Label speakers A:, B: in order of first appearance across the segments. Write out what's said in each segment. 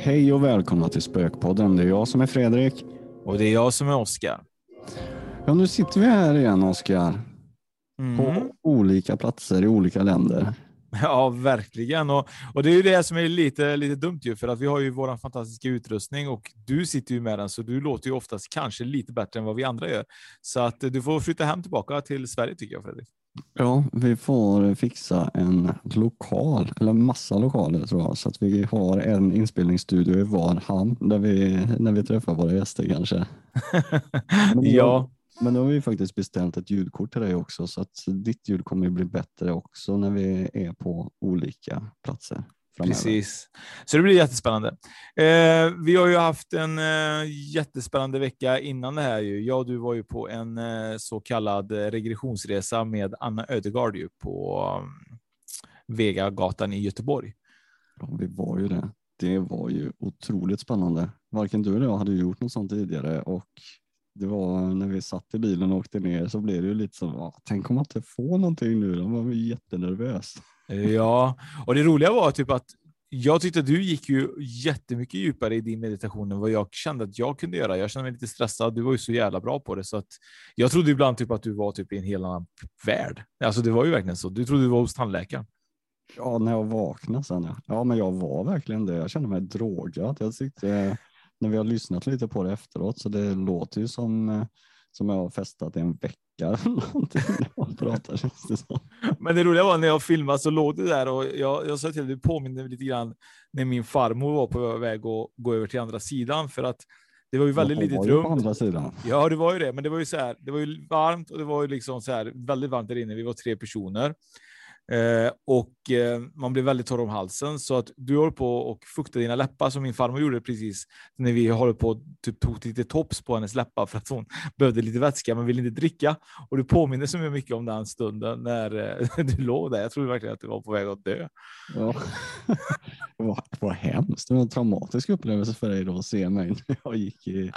A: Hej och välkomna till Spökpodden. Det är jag som är Fredrik.
B: Och det är jag som är Oskar.
A: Ja, nu sitter vi här igen Oskar.
B: Mm.
A: På olika platser i olika länder.
B: Ja, verkligen. Och, och det är ju det som är lite, lite dumt ju, för att vi har ju vår fantastiska utrustning och du sitter ju med den, så du låter ju oftast kanske lite bättre än vad vi andra gör. Så att du får flytta hem tillbaka till Sverige tycker jag, Fredrik.
A: Ja, vi får fixa en lokal, eller massa lokaler tror jag, så att vi har en inspelningsstudio i var hamn där vi, när vi träffar våra gäster kanske. Men nu-
B: Ja.
A: Men nu har vi faktiskt beställt ett ljudkort till dig också, så att ditt ljud kommer ju bli bättre också när vi är på olika platser. Framöver.
B: Precis. Så det blir jättespännande. Eh, vi har ju haft en eh, jättespännande vecka innan det här. Ju. Jag och du var ju på en eh, så kallad eh, regressionsresa med Anna Ödegard ju, på um, Vegagatan i Göteborg.
A: Ja, vi var ju det. Det var ju otroligt spännande. Varken du eller jag hade gjort något sånt tidigare och det var när vi satt i bilen och åkte ner så blev det ju lite så, "Ah, tänk om man inte får någonting nu, då var vi jättenervös.
B: Eh, ja, och det roliga var typ att jag tyckte att du gick ju jättemycket djupare i din meditation än vad jag kände att jag kunde göra. Jag kände mig lite stressad. Du var ju så jävla bra på det så att jag trodde ibland typ att du var typ i en helt annan värld. Alltså det var ju verkligen så. Du trodde du var hos tandläkaren.
A: Ja, när jag vaknade sen ja. Ja, men jag var verkligen det. Jag kände mig drogad. Jag tyckte, när vi har lyssnat lite på det efteråt, så det låter ju som, eh, som jag har festat i en vecka eller någonting när jag pratar känns det som.
B: Men det roliga var när jag filmade så låg du där och jag, jag sa till dig, du påminner mig lite grann när min farmor var på väg att gå över till andra sidan för att det var ju väldigt litet
A: ju på
B: rum.
A: andra sidan.
B: Ja, det var ju det, men det var ju så här. Det var ju varmt och det var ju liksom så här väldigt varmt där inne. Vi var tre personer eh, och eh, man blev väldigt torr om halsen så att du håller på och fuktar dina läppar som min farmor gjorde precis när vi håller på typ tog lite tops på hennes läppar för att hon behövde lite vätska men ville inte dricka. Och du påminner så mycket om den stunden när eh, du låg där. Jag trodde verkligen att du var på väg att dö.
A: Ja. det var hemskt. Det var en traumatisk upplevelse för dig då att se mig när jag gick, i,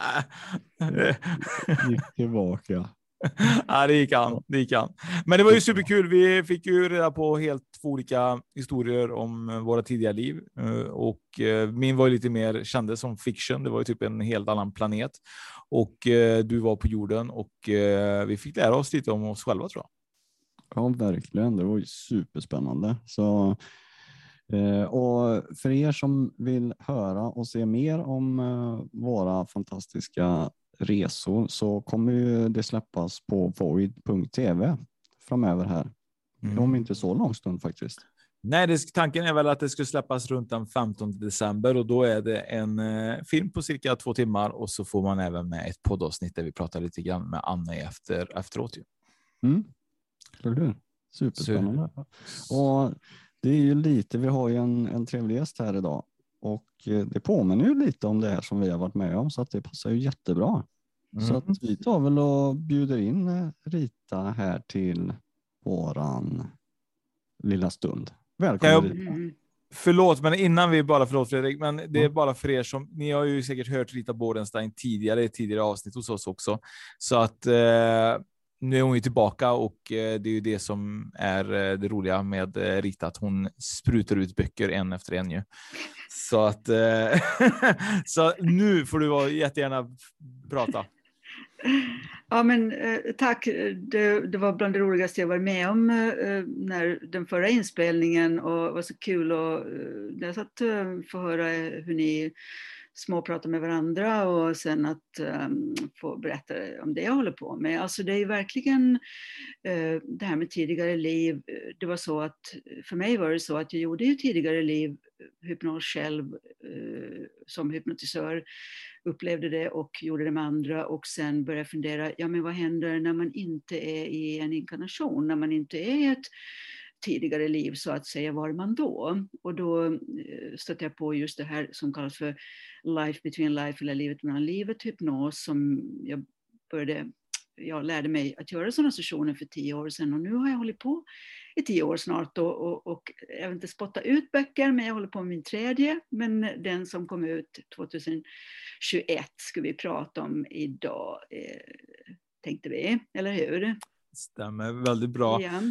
A: gick tillbaka.
B: ja, det gick an. Det gick an. Men det var ju superkul. Vi fick ju reda på helt olika historier om eh, våra tidiga liv Eh, och eh, min var ju lite mer kändes som fiction. Det var ju typ en helt annan planet och du var på jorden och vi fick lära oss lite om oss själva tror jag.
A: Ja, verkligen. Det var ju superspännande. Så, och för er som vill höra och se mer om våra fantastiska resor så kommer ju det släppas på void.tv framöver här.
B: Mm.
A: Om inte så lång stund faktiskt.
B: Nej, det, tanken är väl att det ska släppas runt den 15 december och då är det en eh, film på cirka två timmar och så får man även med ett poddavsnitt där vi pratar lite grann med Anna efter, efteråt. Ju.
A: Mm. Eller? Superspännande. Och det är ju lite, vi har ju en, en trevlig gäst här idag och eh, det påminner ju lite om det här som vi har varit med om så att det passar ju jättebra. Så att vi tar väl och bjuder in eh, Rita här till våran lilla stund. Välkommen
B: Ja,
A: Rita.
B: Förlåt, men innan vi bara, förlåt Fredrik, men det är bara för er som, ni har ju säkert hört Rita Bodenstein tidigare i tidigare avsnitt hos oss också. Så att eh, nu är hon ju tillbaka och det är ju det som är det roliga med Rita, att hon sprutar ut böcker en efter en ju. Så att så nu får du jättegärna prata.
C: Ja, men eh, tack. Det, det, var bland det roligaste jag varit med om eh, när den förra inspelningen och det var så kul och eh, jag satt få höra hur ni småpratar med varandra och sen att um, få berätta om det jag håller på med. Alltså det är verkligen uh, det här med tidigare liv. Det var så att för mig var det så att jag gjorde ju tidigare liv hypnos själv uh, som hypnotisör upplevde det och gjorde det med andra och sen började fundera, ja men vad händer när man inte är i en inkarnation, när man inte är i ett tidigare liv så att säga, var man då? Och då eh, stötte jag på just det här som kallas för life between life eller livet mellan livet hypnos som jag började jag lärde mig att göra sådana sessioner för tio år sedan och nu har jag hållit på i tio år snart och, och, och jag vill inte spotta ut böcker men jag håller på med min tredje men den som kom ut 2021 ska vi prata om idag eh, tänkte vi, eller hur?
B: Stämmer väldigt bra. Ja.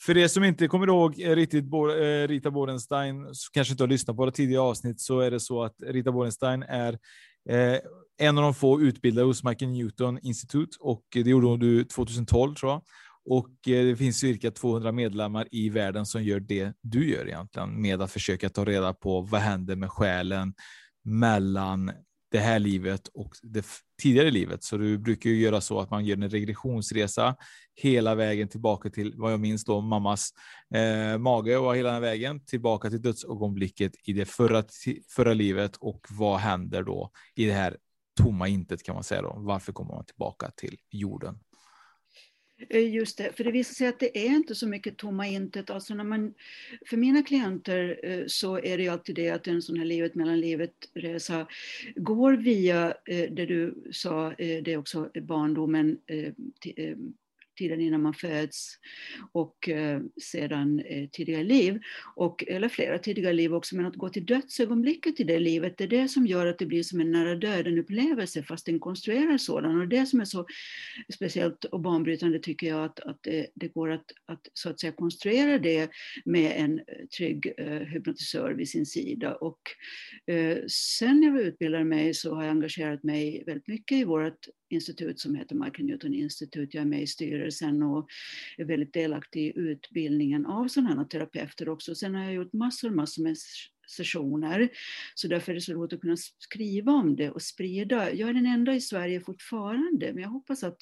B: För er som inte kommer ihåg riktigt eh, Rita Borenstein, som kanske inte har lyssnat på våra tidigare avsnitt, så är det så att Rita Borenstein är eh, en av de få utbildade hos Michael Newton Institute och det gjorde du 2012 tror jag. Och eh, det finns cirka 200 medlemmar i världen som gör det du gör egentligen med att försöka ta reda på vad händer med själen mellan det här livet och det tidigare livet. Så du brukar ju göra så att man gör en regressionsresa hela vägen tillbaka till vad jag minns då mammas eh, mage och hela den vägen tillbaka till dödsögonblicket i det förra, förra livet och vad händer då i det här tomma intet kan man säga då. Varför kommer man tillbaka till jorden?
C: Eh, just det, för det visar sig att det är inte så mycket tomma intet. Alltså när man, för mina klienter eh, så är det alltid det att en sån här livet mellan livet-resa går via eh, det du sa, det är också barndomen, tiden innan man föds och eh, sedan eh, tidigare liv, och, eller flera tidigare liv också, men att gå till dödsögonblicket i det livet, det är det som gör att det blir som en nära döden-upplevelse, fast en konstruerad sådan. Och det som är så speciellt och banbrytande tycker jag, att, att det, det går att, att, så att säga konstruera det med en trygg eh, hypnotisör vid sin sida. Och eh, sen jag utbildade mig så har jag engagerat mig väldigt mycket i vårt institut som heter Michael Newton Institute. Jag är med i styrelsen och är väldigt delaktig i utbildningen av sådana här terapeuter också. Sen har jag gjort massor, massor med sessioner. Så därför är det så roligt att kunna skriva om det och sprida. Jag är den enda i Sverige fortfarande, men jag hoppas att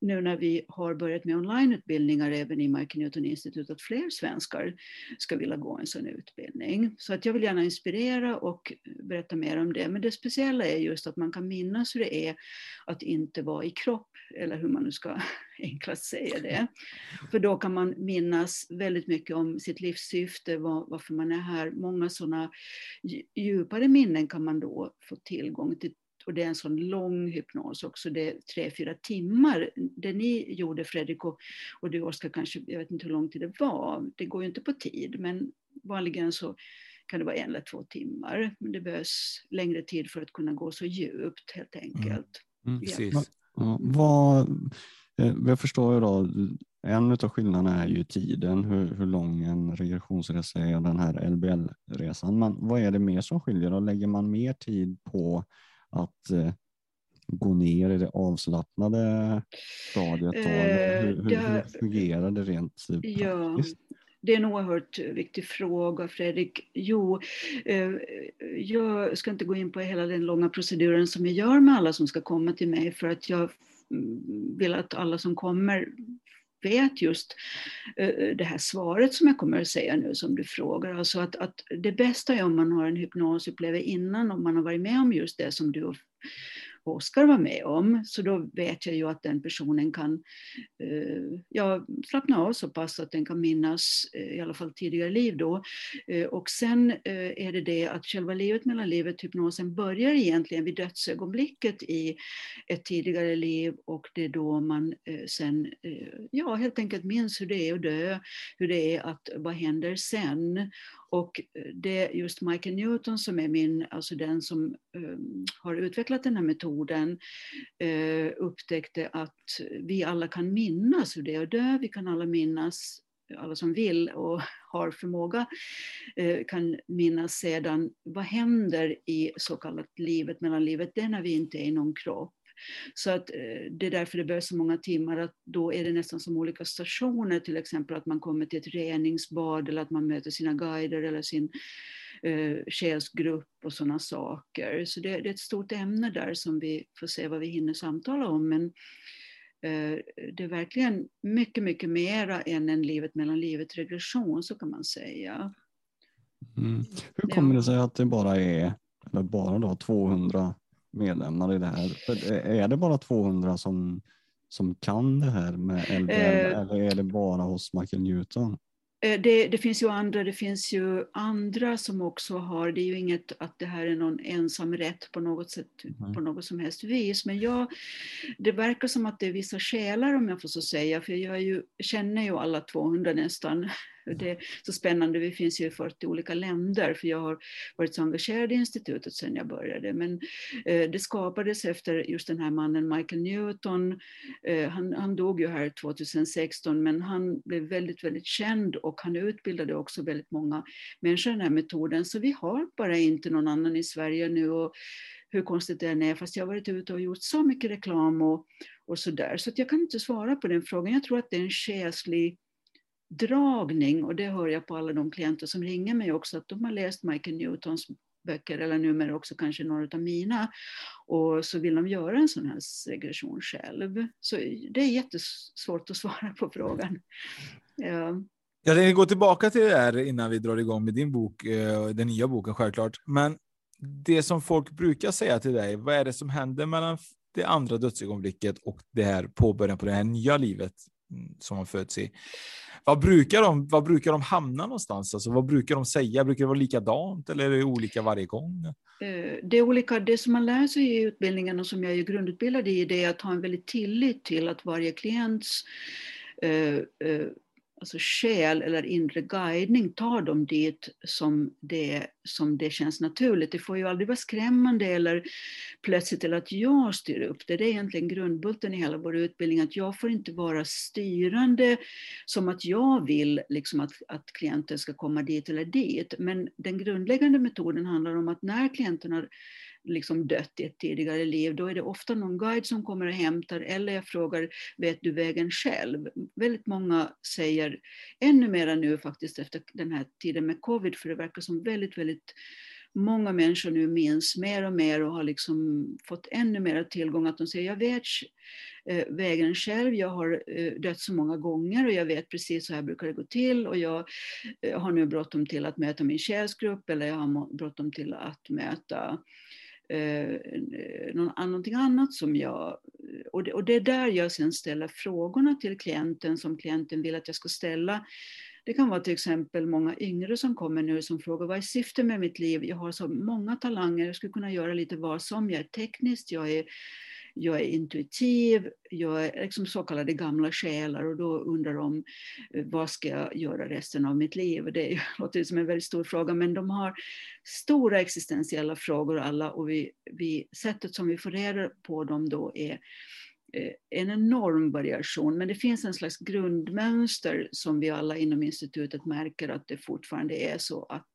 C: nu när vi har börjat med onlineutbildningar även i Michael Newton Institute. att fler svenskar ska vilja gå en sån utbildning. Så att jag vill gärna inspirera och berätta mer om det. Men det speciella är just att man kan minnas hur det är att inte vara i kropp, eller hur man nu ska enklast säga det. För då kan man minnas väldigt mycket om sitt livssyfte, var, varför man är här. Många sådana djupare minnen kan man då få tillgång till och det är en sån lång hypnos också, det är tre, fyra timmar. Det ni gjorde Fredrik och, och du Oskar kanske, jag vet inte hur lång tid det var, det går ju inte på tid, men vanligen så kan det vara en eller två timmar. Men det behövs längre tid för att kunna gå så djupt helt mm. enkelt.
A: Mm. Mm, ja. Ja, vad, eh, jag förstår ju då, en av skillnaderna är ju tiden, hur, hur lång en regressionsresa är den här LBL-resan. Men vad är det mer som skiljer? Då lägger man mer tid på att eh, gå ner i det avslappnade stadiet? Eh, hur, hur, hur fungerar det rent
C: ja. Det är en oerhört viktig fråga, Fredrik. Jo, eh, jag ska inte gå in på hela den långa proceduren som vi gör med alla som ska komma till mig, för att jag vill att alla som kommer vet just eh, eh, det här svaret som jag kommer att säga nu som du frågar. Alltså att, att det bästa är om man har en hypnosupplevelse innan, om man har varit med om just det som du Oskar var med om. Så då vet jag ju att den personen kan eh, ja, slappna av så pass att den kan minnas eh, i alla fall tidigare liv då. Eh, och sen eh, är det det att själva livet mellan livet, hypnosen, börjar egentligen vid dödsögonblicket i ett tidigare liv och det är då man eh, sen eh, ja, helt enkelt minns hur det är att dö, hur det är att, vad händer sen? Och eh, det är just Michael Newton som är min, alltså den som um, har utvecklat den här metoden, uh, upptäckte att vi alla kan minnas hur det är att dö, vi kan alla minnas alla som vill och har förmåga eh, kan minnas sedan vad händer i så kallat livet mellan livet, det är när vi inte är i någon kropp. Så att eh, det är därför det behövs så många timmar, att då är det nästan som olika stationer, till exempel att man kommer till ett reningsbad eller att man möter sina guider eller sin eh, själsgrupp och sådana saker. Så det, det, är ett stort ämne där som vi får se vad vi hinner samtala om. Men eh, det är verkligen mycket, mycket mera än en livet mellan livet regression, så kan man säga.
A: Mm. Hur kommer det sig att det bara är, eller bara då 200 medlemmar i det här. För är det bara 200 som, som kan det här med LVM eh, eller är det bara hos Michael Newton?
C: Eh, det, det, finns ju andra, det finns ju andra som också har, det är ju inget att det här är någon ensam rätt på något sätt, mm. på något som helst vis, men jag, det verkar som att det är vissa själar om jag får så säga, för jag ju, känner ju alla 200 nästan, det är så spännande, vi finns ju i 40 olika länder, för jag har varit så engagerad i institutet sedan jag började. Men eh, det skapades efter just den här mannen Michael Newton. Eh, han, han dog ju här 2016, men han blev väldigt, väldigt känd och han utbildade också väldigt många människor i den här metoden. Så vi har bara inte någon annan i Sverige nu. Och, hur konstigt det än är, fast jag har varit ute och gjort så mycket reklam och, och sådär. Så att jag kan inte svara på den frågan. Jag tror att det är en själslig dragning, och det hör jag på alla de klienter som ringer mig också, att de har läst Michael Newtons böcker, eller numera också kanske några av mina, och så vill de göra en sån här segregation själv. Så det är jättesvårt att svara på frågan. Ja.
B: Jag tänkte gå tillbaka till det här innan vi drar igång med din bok, eh, den nya boken självklart. Men det som folk brukar säga till dig, vad är det som händer mellan det andra dödsögonblicket och det här påbörjan på det här nya livet Mm, som man föds i? Vad brukar de, vad brukar de hamna någonstans? Alltså, vad brukar de säga? Brukar det vara likadant eller är det olika varje gång?
C: Det är olika. Det som man lär sig i utbildningen och som jag är grundutbildad i, det är att ha en väldigt tillit till att varje klients eh, eh, alltså själ eller inre guidning tar dem dit som det, som det känns naturligt. Det får ju aldrig vara skrämmande eller plötsligt eller att jag styr upp det. Det är egentligen grundbulten i hela vår utbildning, att jag får inte vara styrande som att jag vill liksom att, att klienten ska komma dit eller dit. Men den grundläggande metoden handlar om att när klienten har liksom dött i ett tidigare liv, då är det ofta någon guide som kommer och hämtar, eller jag frågar, vet du vägen själv? Väldigt många säger, ännu mera nu faktiskt efter den här tiden med covid, för det verkar som väldigt, väldigt många människor nu minns mer och mer och har liksom fått ännu mer tillgång. Att de säger, jag vet eh, vägen själv, jag har eh, dött så många gånger och jag vet precis så här brukar det gå till och jag eh, har nu bråttom till att möta min själsgrupp eller jag har bråttom till att möta eh, någonting annat som jag... Eh, och det, och det är där jag sen ställer frågorna till klienten som klienten vill att jag ska ställa. Det kan vara till exempel många yngre som kommer nu som frågar vad är syftet med mitt liv? Jag har så många talanger, jag skulle kunna göra lite vad som. Jag är teknisk, jag är jag är intuitiv, jag är liksom så kallade gamla själar och då undrar de eh, vad ska jag göra resten av mitt liv? Det låter som en väldigt stor fråga men de har stora existentiella frågor alla och vi, vi, sättet som vi får reda på dem då är eh, en enorm variation, men det finns en slags grundmönster som vi alla inom institutet märker att det fortfarande är så att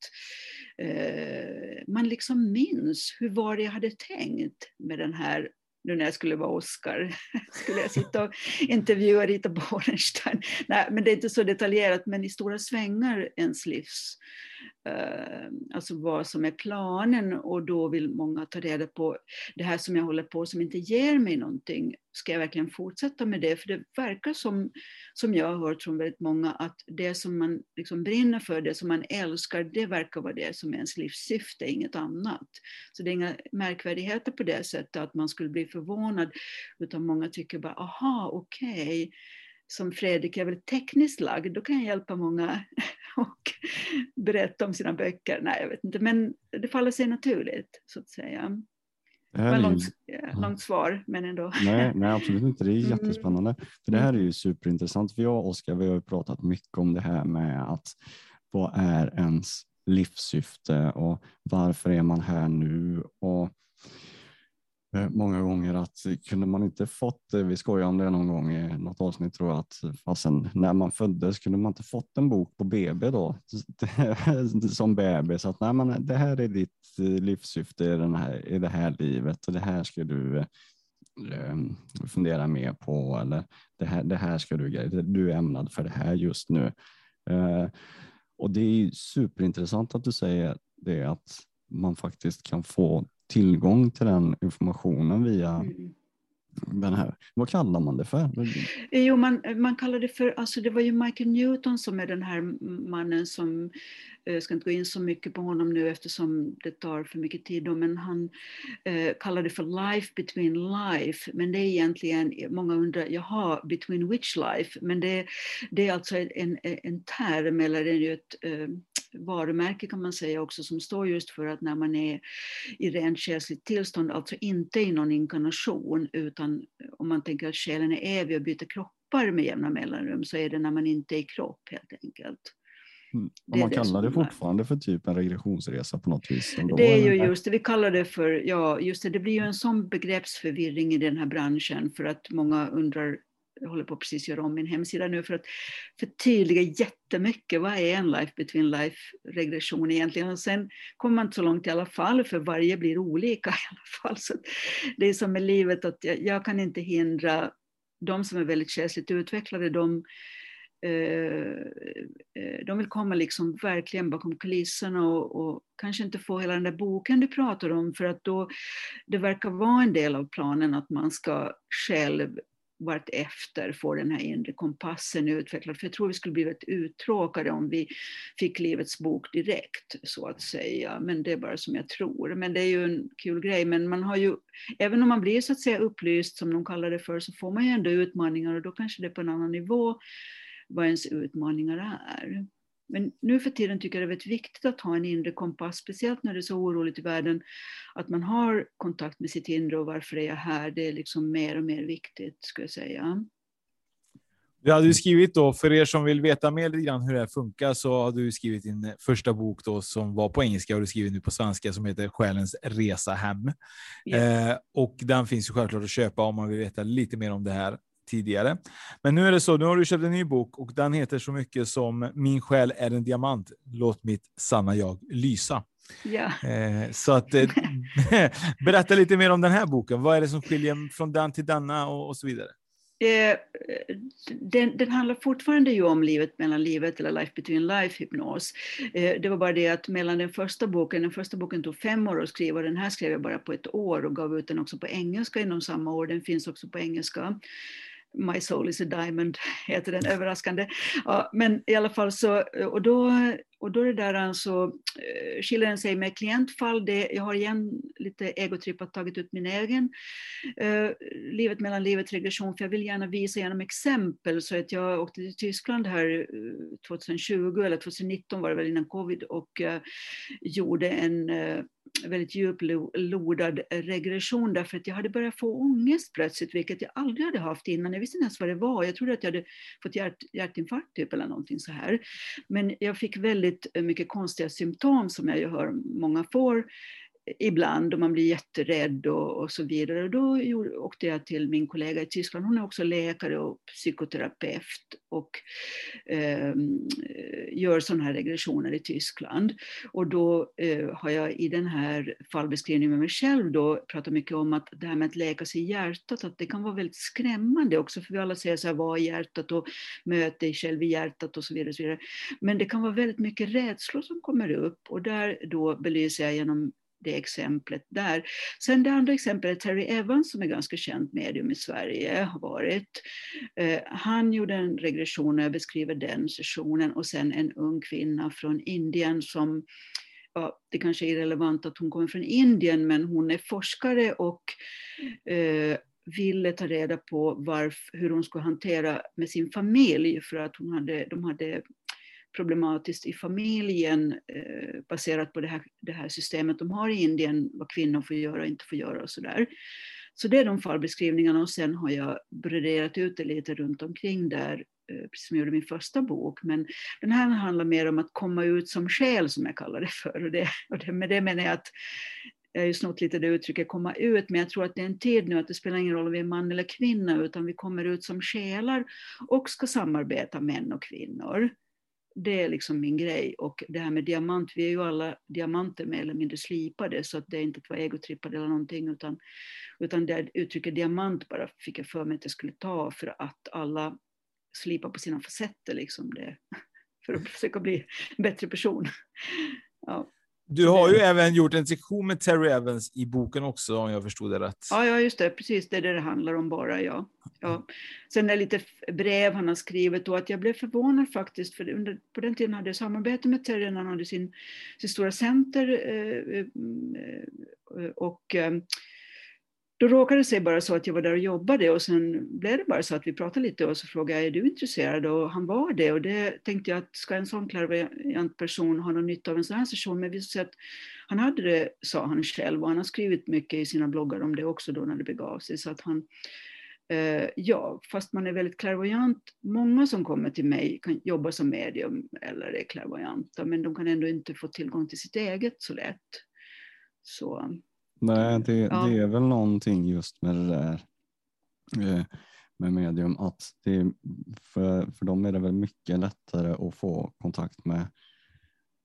C: eh, man liksom minns hur var det jag hade tänkt med den här nu när jag skulle vara Oscar, skulle jag sitta och intervjua Rita Borenstein. Nej, men det är inte så detaljerat, men i stora svängar ens livs Eh, Eh, alltså vad som är planen och då vill många ta reda på det här som jag håller på som inte ger mig någonting. Ska jag verkligen fortsätta med det? För det verkar som, som jag har hört från väldigt många, att det som man liksom brinner för, det som man älskar, det verkar vara det som är ens livssyfte, inget annat. Så det är inga märkvärdigheter på det sättet att man skulle bli förvånad, utan många tycker bara, aha, okej. Okay som Fredrik är väldigt tekniskt lagd, då kan jag hjälpa många och berätta om sina böcker. Nej, jag vet inte, men det faller sig naturligt så att säga. Det här långt, ju... långt svar, men ändå.
A: Nej, nej, absolut inte. Det är mm. jättespännande. Mm. För det här är ju superintressant. För jag och Oskar, vi har ju pratat mycket om det här med att vad är ens livssyfte och varför är man här nu? Och eh, Eh, många gånger att kunde man inte fått, eh, vi skojade om det någon gång i något avsnitt tror jag, att fastän när man föddes kunde man inte fått en bok på BB då som bebis, att nej, men det här är ditt eh, livssyfte i, den här, i det här livet och det här ska du fundera mer på eller det här, det här ska du, du är ämnad för det här just nu. Och det är superintressant att du säger det att man faktiskt kan få tillgång till den informationen via mm. den här, vad kallar man det för?
C: Jo, man, man kallar det för, alltså det var ju Michael Newton som är den här mannen som jag eh, ska inte gå in så mycket på honom nu eftersom det tar för mycket tid då, men han eh, kallar det för life between life. Men det är egentligen, många undrar, jaha, between which life? Men det, det är alltså en, en term eller ett eh, varumärke kan man säga också som står just för att när man är i rent själsligt tillstånd, alltså inte i någon inkarnation utan om man tänker att själen är evig och byter kroppar med jämna mellanrum så är det när man inte är i kropp helt enkelt.
A: Mm. Och man kallar det fortfarande för typ en regressionsresa på något vis?
C: Det är ju just det, vi kallar det för, ja just det, det blir ju en sån begreppsförvirring i den här branschen för att många undrar jag håller på att precis göra om min hemsida nu för att förtydliga jättemycket. Vad är en life between life regression egentligen? Och sen kommer man inte så långt i alla fall, för varje blir olika i alla fall. Så det är som med livet att jag, jag kan inte hindra de som är väldigt känsligt utvecklade, de eh, eh, de vill komma liksom verkligen bakom kulisserna och, och, kanske inte få hela den där boken du pratar om för att då det verkar vara en del av planen att man ska själv vart efter den här inre kompassen utvecklad. För jag tror vi skulle bli väldigt uttråkade om vi fick Livets bok direkt, så att säga. Men det är bara som jag tror. Men det är ju en kul grej. Men man har ju, även om man blir så att säga upplyst, som de kallar det för, så får man ju ändå utmaningar och då kanske det är på en annan nivå vad ens utmaningar är. Men nu för tiden tycker jag det är väldigt viktigt att ha en inre kompass, speciellt när det är så oroligt i världen, att man har kontakt med sitt inre och varför är jag här? Det är liksom mer och mer viktigt, skulle jag säga.
B: Du hade ju skrivit då, för er som vill veta mer lite grann hur det här funkar, så har du skrivit din första bok då som var på engelska och du skriver nu på svenska som heter Själens resa hem. Yeah. Eh, och den finns ju självklart att köpa om man vill veta lite mer om det här tidigare. Men nu är det så, nu har du köpt en ny bok och den heter så mycket som Min själ är en diamant, låt mitt sanna jag lysa.
C: Ja.
B: Eh, så att, eh, berätta lite mer om den här boken. Vad är det som skiljer från den till denna och, och så vidare?
C: Eh, den, den, handlar fortfarande ju om livet mellan livet, eller life between life hypnos. Eh, det var bara det att mellan den första boken, den första boken tog fem år att skriva, och den här skrev jag bara på ett år och gav ut den också på engelska inom samma år. Den finns också på engelska. My Soul is a Diamond heter den, överraskande. Ja, men i alla fall så, och då, och då är det där alltså, eh, skiljer den sig med klientfall, det, jag har igen lite egotrippat tagit ut min egen eh, livet mellan livet regression, för jag vill gärna visa genom exempel, så att jag åkte till Tyskland här eh, 2020, eller 2019 var det väl innan covid, och eh, gjorde en eh, väldigt djuplodad regression därför att jag hade börjat få ångest plötsligt, vilket jag aldrig hade haft innan. Jag visste inte ens vad det var. Jag trodde att jag hade fått hjärt, hjärtinfarkt typ eller någonting så här. Men jag fick väldigt Eh, mycket konstiga symptom som jag ju hör många får ibland och man blir jätterädd och, och så vidare. Och då åkte jag till min kollega i Tyskland, hon är också läkare och psykoterapeut och eh, gör sådana här regressioner i Tyskland. Och då eh, har jag i den här fallbeskrivningen med mig själv då pratat mycket om att det här med att läka sig i hjärtat, att det kan vara väldigt skrämmande också, för vi alla säger så här, var i hjärtat och möt dig själv i hjärtat och så vidare. Och så vidare. Men det kan vara väldigt mycket rädslor som kommer upp och där då belyser jag genom det exemplet där. Sen det andra exemplet Terry Evans som är ganska känt medium i Sverige, har varit. Eh, han gjorde en regression och jag beskriver den sessionen och sen en ung kvinna från Indien som Ja, det kanske är irrelevant att hon kommer från Indien, men hon är forskare och eh, ville ta reda på varf, hur hon skulle hantera med sin familj, för att hon hade, de hade problematiskt i familjen eh, baserat på det här, det här systemet de har i Indien, vad kvinnor får göra och inte får göra och sådär. Så det är de fallbeskrivningarna och sen har jag broderat ut det lite runt omkring där eh, precis som jag gjorde min första bok. Men den här handlar mer om att komma ut som själ, som jag kallar det för. Och, det, och det, med det menar jag att jag har ju snott lite det uttrycket komma ut, men jag tror att det är en tid nu att det spelar ingen roll om vi är man eller kvinna, utan vi kommer ut som själar och ska samarbeta män och kvinnor. Det är liksom min grej. Och det här med diamant, vi är ju alla diamanter mer eller mindre slipade, så att det är inte att vara egotrippad eller någonting, utan, utan det uttrycket diamant bara fick jag för mig att jag skulle ta för att alla slipar på sina facetter, liksom det, för att försöka bli en bättre person. Ja.
B: Du har ju även gjort en sektion med Terry Evans i boken också, om jag förstod det rätt.
C: Ja, ja just det. Precis, det är det det handlar om bara. Ja. Ja. Sen är det lite brev han har skrivit och att jag blev förvånad faktiskt, för under, på den tiden hade jag samarbete med Terry när han hade sin, sin stora center. Eh, eh, och eh, då råkade det sig bara så att jag var där och jobbade och sen blev det bara så att vi pratade lite och så frågade jag, är du intresserad? Och han var det och det tänkte jag att ska en sån klärvoajant person ha någon nytta av en sån här session? Men visade sig att han hade det, sa han själv, och han har skrivit mycket i sina bloggar om det också då när det begav sig. Så att han, eh, ja, fast man är väldigt klärvoajant, många som kommer till mig kan jobba som medium eller är klärvoajanta, men de kan ändå inte få tillgång till sitt eget så lätt. Så
A: Nej, det, ja. det är väl någonting just med det där eh, med medium att det, för, för dem är det väl mycket lättare att få kontakt med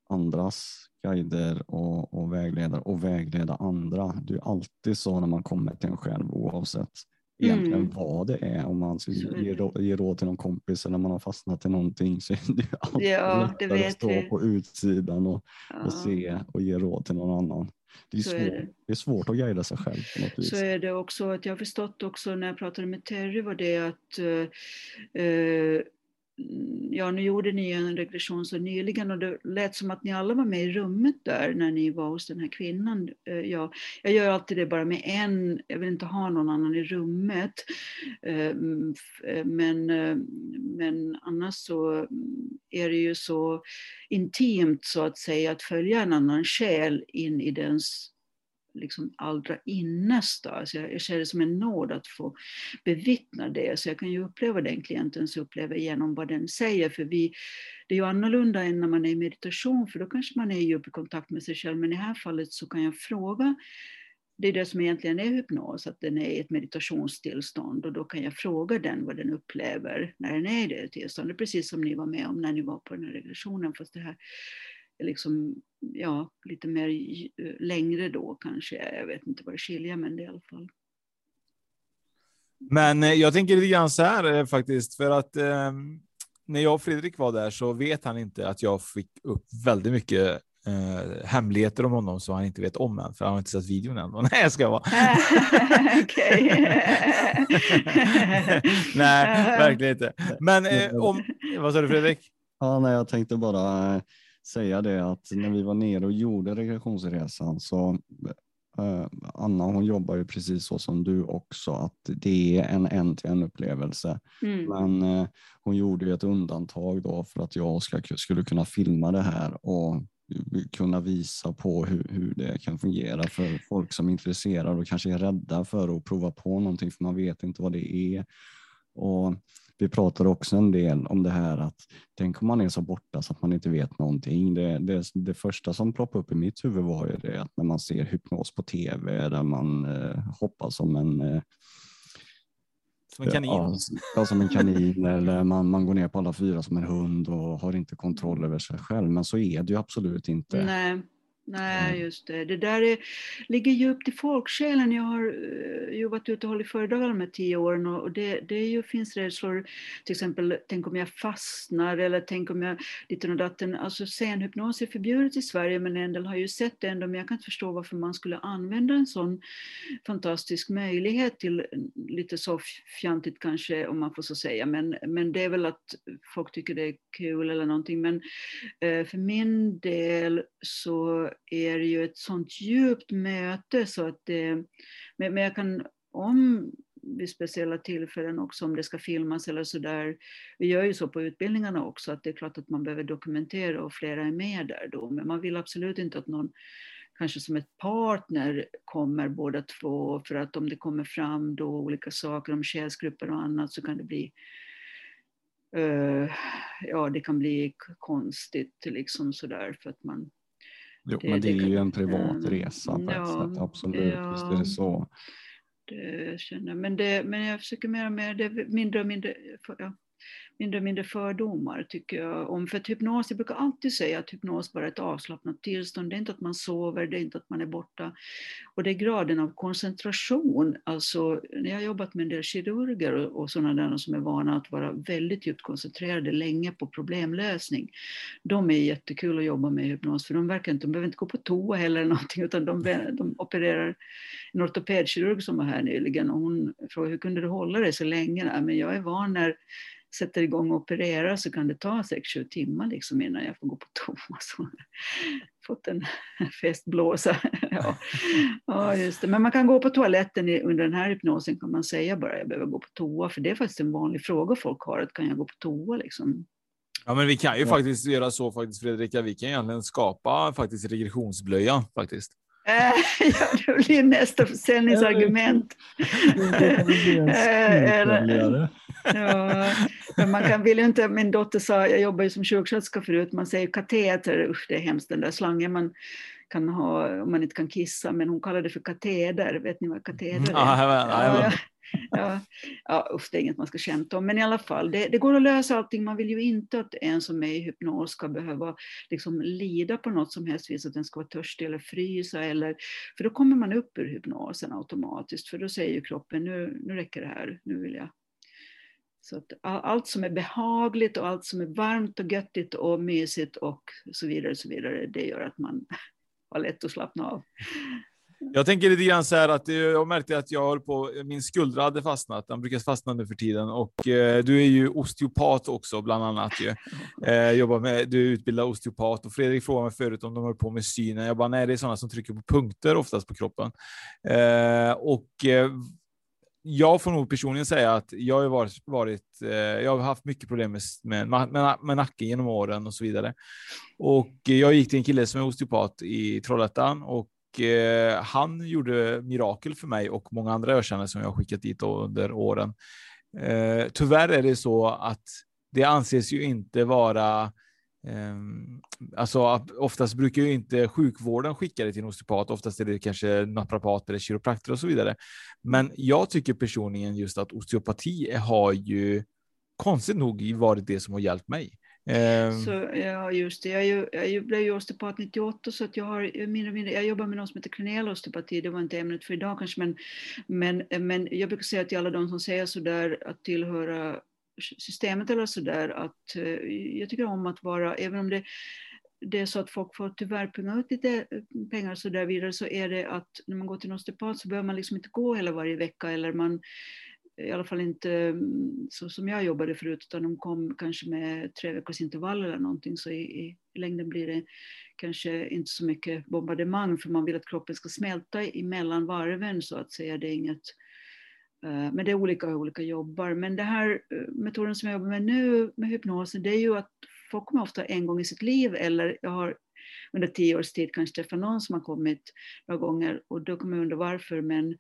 A: andras guider och, och vägledare och vägleda andra. Det är alltid så när man kommer till en själv oavsett egentligen mm. vad det är. Om man ger, ger råd till någon kompis eller man har fastnat i någonting så är det alltid
C: ja,
A: lättare att stå
C: vi.
A: på utsidan och, ja. och se och ge råd till någon annan. Det är, svårt, är det. det. är svårt att guida sig själv på något vis.
C: Så är det också. Att jag har förstått också när jag pratade med Terry var det att uh, Mm, ja, nu gjorde ni en regression så nyligen och det lät som att ni alla var med i rummet där när ni var hos den här kvinnan. Eh, ja, jag gör alltid det bara med en, jag vill inte ha någon annan i rummet. Eh, mm, eh, men, men annars så mm, är det ju så intimt så att säga att följa en annan själ in i dens liksom allra innersta. Alltså jag, jag ser det som en nåd att få bevittna det. Så jag kan ju uppleva den klientens upplevelse genom vad den säger. För vi, det är ju annorlunda än när man är i meditation, för då kanske man är i djup kontakt med sig själv. Men i det här fallet så kan jag fråga det är det som egentligen är hypnos, att den är i ett meditationstillstånd och då kan jag fråga den vad den upplever när den är i det tillståndet, precis som ni var med om när ni var på den här regressionen, fast det här liksom, ja, lite mer längre då kanske. Jag vet inte vad det skiljer, men det i alla fall.
B: Men eh, jag tänker lite grann så här eh, faktiskt, för att eh, när jag och Fredrik var där så vet han inte att jag fick upp väldigt mycket eh, hemligheter om honom som han inte vet om än, för han har inte sett videon än. Nej, jag ska vara. Nej, verkligen inte. Men eh, om, vad sa du Fredrik?
A: Ja, nej, jag tänkte bara säga det att när vi var nere och gjorde rekreationsresan så Uh, Anna hon jobbar ju precis så som du också, att det är en en-till-en upplevelse. Mm. Men uh, hon gjorde ju ett undantag då för att jag ska, skulle kunna filma det här och kunna visa på hur, hur det kan fungera för folk som är intresserade och kanske är rädda för att prova på någonting för man vet inte vad det är. Och vi pratar också en del om det här att tänk om man är så borta så att man inte vet någonting. Det, det, det första som ploppade upp i mitt huvud var ju det att när man ser hypnos på tv där man eh, hoppar som en eh,
B: som en kanin?
A: Ja, som en kanin eller man, man går ner på alla fyra som en hund och har inte kontroll över sig själv. Men så är det ju absolut inte.
C: Nej. Nej, just det. Det där är, ligger djupt i folksjälen. Jag har uh, ju varit ute och hållit föredrag de här tio åren och det, det är ju, finns rädslor, till exempel tänk om jag fastnar eller tänk om jag lite och datten. Alltså scenhypnos är förbjudet i Sverige men en del har ju sett det ändå men jag kan inte förstå varför man skulle använda en sån fantastisk möjlighet till lite så fjantigt kanske om man får så säga men, men det är väl att folk tycker det är kul eller någonting men uh, för min del så är det ju ett sånt djupt möte så att eh, det, men jag kan, om vid speciella tillfällen också om det ska filmas eller sådär. Vi gör ju så på utbildningarna också att det är klart att man behöver dokumentera och flera är med där då. Men man vill absolut inte att någon kanske som ett partner kommer båda två för att om det kommer fram då olika saker om själsgrupper och annat så kan det bli uh, ja, det kan bli konstigt liksom sådär för att man
A: Jo, det, men det, det är ju en privat resa på ja, ett sätt, absolut. Ja, Visst är det så.
C: Det känner. Men, det, men jag försöker mer och mer, det mindre och mindre, ja, mindre och mindre fördomar tycker jag om. För att hypnos, jag brukar alltid säga att hypnos bara är ett avslappnat tillstånd. Det är inte att man sover, det är inte att man är borta. Och det är graden av koncentration. Alltså, när jag har jobbat med en del kirurger och, och sådana där som är vana att vara väldigt djupt koncentrerade länge på problemlösning. De är jättekul att jobba med hypnos, för de verkar inte, de behöver inte gå på toa heller någonting, utan de, de opererar en ortopedkirurg som var här nyligen och hon frågade hur kunde du hålla dig så länge? Men jag är van när sätter igång och opererar så kan det ta 6-7 timmar liksom innan jag får gå på toa. Så fått en festblåsa. ja. ja, just det. Men man kan gå på toaletten under den här hypnosen kan man säga bara jag behöver gå på toa. För det är faktiskt en vanlig fråga folk har, att kan jag gå på toa liksom?
B: Ja, men vi kan ju ja. faktiskt göra så faktiskt Fredrika. Vi kan egentligen skapa faktiskt regressionsblöja faktiskt.
C: ja, det blir nästa försäljningsargument. ja, men man kan, vill inte, min dotter sa, jag jobbar ju som sjuksköterska förut, man säger kateter, usch det är hemskt den där slangen man kan ha om man inte kan kissa, men hon kallar det för kateder, vet ni vad kateder är? Ja, ja, ja, usch, det är inget man ska skämta om, men i alla fall, det, det, går att lösa allting. Man vill ju inte att en som är i hypnos ska behöva liksom lida på något som helst vis, att den ska vara törstig eller frysa, eller, för då kommer man upp ur hypnosen automatiskt, för då säger ju kroppen, nu, nu räcker det här, nu vill jag så att allt som är behagligt och allt som är varmt och göttigt och mysigt och så vidare, så vidare det gör att man har lätt att slappna av.
B: Jag tänker lite grann så här att jag märkte att jag höll på, min skuldra hade fastnat. Den brukar fastna nu för tiden och eh, du är ju osteopat också bland annat ju. Eh, jobbar med, du är utbildad osteopat och Fredrik frågade mig förut om de höll på med synen. Jag bara nej, det är sådana som trycker på punkter oftast på kroppen. Eh, och eh, jag får nog personligen säga att jag har varit, varit eh, jag har haft mycket problem med, med, med, med nacken genom åren och så vidare. Och jag gick till en kille som är osteopat i Trollhättan och eh, han gjorde mirakel för mig och många andra jag känner som jag har skickat dit under åren. Eh, tyvärr är det så att det anses ju inte vara ehm, alltså oftast brukar ju inte sjukvården skicka det till en osteopat, oftast är det kanske naprapater, eller kiropraktor och så vidare. Men jag tycker personligen just att osteopati har ju konstigt nog varit det som har hjälpt mig.
C: Ehm. Så, ja, just det. Jag, ju, jag blev ju osteopat 98 så att jag har mindre, mindre, jag jobbar med något som heter kraniell osteopati, det var inte ämnet för idag kanske, men, men, men jag brukar säga till alla de som säger sådär att tillhöra systemet eller sådär att eh, jag tycker om att vara, även om det, det är så att folk får tyvärr punga ut lite eh, pengar sådär så där vidare så är det att när man går till en osteopat så behöver man liksom inte gå hela varje vecka eller man i alla fall inte mm, så som jag jobbade förut, utan de kom kanske med tre veckors intervall eller någonting, så i, i, i, längden blir det kanske inte så mycket bombardemang, för man vill att kroppen ska smälta emellan varven så att säga. Det är inget eh, men det är olika hur olika jobbar. Men den här eh, metoden som jag jobbar med nu med hypnosen, det är ju att folk kommer ofta en gång i sitt liv, eller jag har under tio års tid kanske träffat någon som har kommit några gånger och då kommer jag undra varför. Men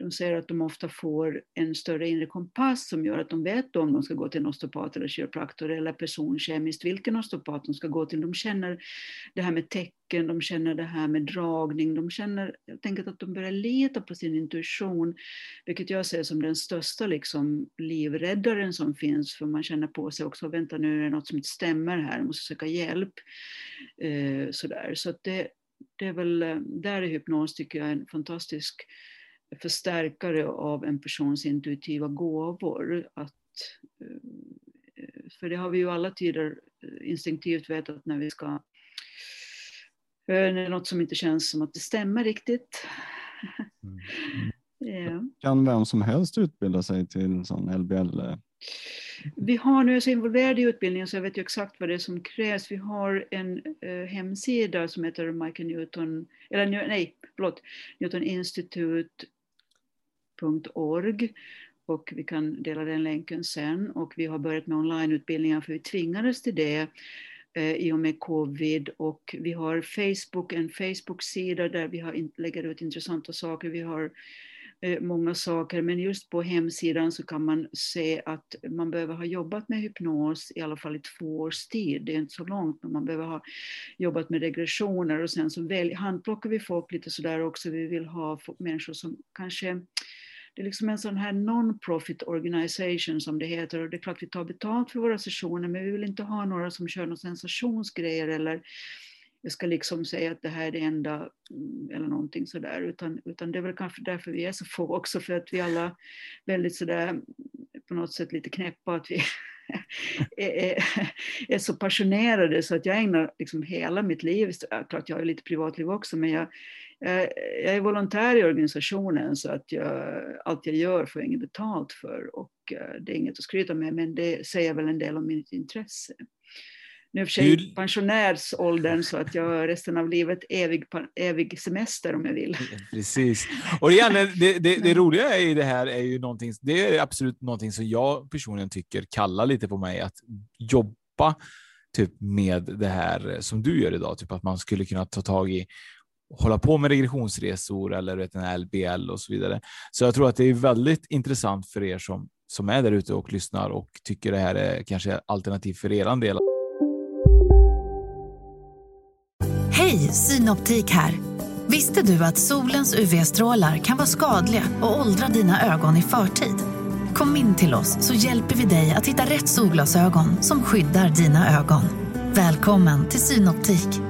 C: de säger att de ofta får en större inre kompass som gör att de vet om de ska gå till en osteopat eller kiropraktor eller personkemiskt vilken osteopat de ska gå till. De känner det här med tecken, de känner det här med dragning, de känner helt enkelt att de börjar lita på sin intuition, vilket jag ser som den största liksom, livräddaren som finns, för man känner på sig också, vänta nu är det något som inte stämmer här, jag måste söka hjälp. Eh, sådär. Så det, det är väl, eh, där är hypnos tycker jag en fantastisk förstärkare av en persons intuitiva gåvor. Att, eh, för det har vi ju alla tider instinktivt vetat när vi ska eh, när det är något som inte känns som att det stämmer riktigt.
A: Mm. ja. Kan vem som helst utbilda sig till en sån LBL?
C: Vi har nu, jag är så involverad i utbildningen så jag vet ju exakt vad det är som krävs. Vi har en eh, hemsida som heter Michael Newton, eller nej, förlåt, Newton Institute www.org och vi kan dela den länken sen. Och vi har börjat med onlineutbildningar för vi tvingades till det eh, i och med covid och vi har Facebook, en Facebook-sida där vi har, lägger ut intressanta saker. Vi har eh, många saker, men just på hemsidan så kan man se att man behöver ha jobbat med hypnos i alla fall i två års tid. Det är inte så långt, men man behöver ha jobbat med regressioner och sen så väl, handplockar vi folk lite sådär också. Vi vill ha människor som kanske det är liksom en sån här non-profit organisation som det heter. Och det är klart vi tar betalt för våra sessioner men vi vill inte ha några som kör några sensationsgrejer eller jag ska liksom säga att det här är det enda mm, eller någonting sådär. Utan, utan det är väl kanske därför vi är så få också för att vi alla väldigt sådär mm, på något sätt lite knäppa att vi är, är, är, så passionerade. Så att jag ägnar liksom hela mitt liv, klart jag har lite privatliv också, men jag, jag, jag är volontär i organisationen så att jag, allt jag gör får jag inget betalt för och eh, det är inget att skryta med men det säger väl en del om mitt intresse. Nu är för sig pensionärsåldern så att jag resten av livet evig, evig semester om jag vill.
B: Precis. Och igen, det, det, det roliga i det här är ju någonting, det är absolut någonting som jag personligen tycker kallar lite på mig att jobba typ med det här som du gör idag, typ att man skulle kunna ta tag i hålla på med regressionsresor eller vet, en LBL och så vidare. Så jag tror att det är väldigt intressant för er som, som är där ute och lyssnar och tycker det här är kanske alternativ för er del.
D: Hej, Synoptik här. Visste du att solens UV-strålar kan vara skadliga och åldra dina ögon i förtid? Kom in till oss så hjälper vi dig att hitta rätt solglasögon som skyddar dina ögon. Välkommen till Synoptik.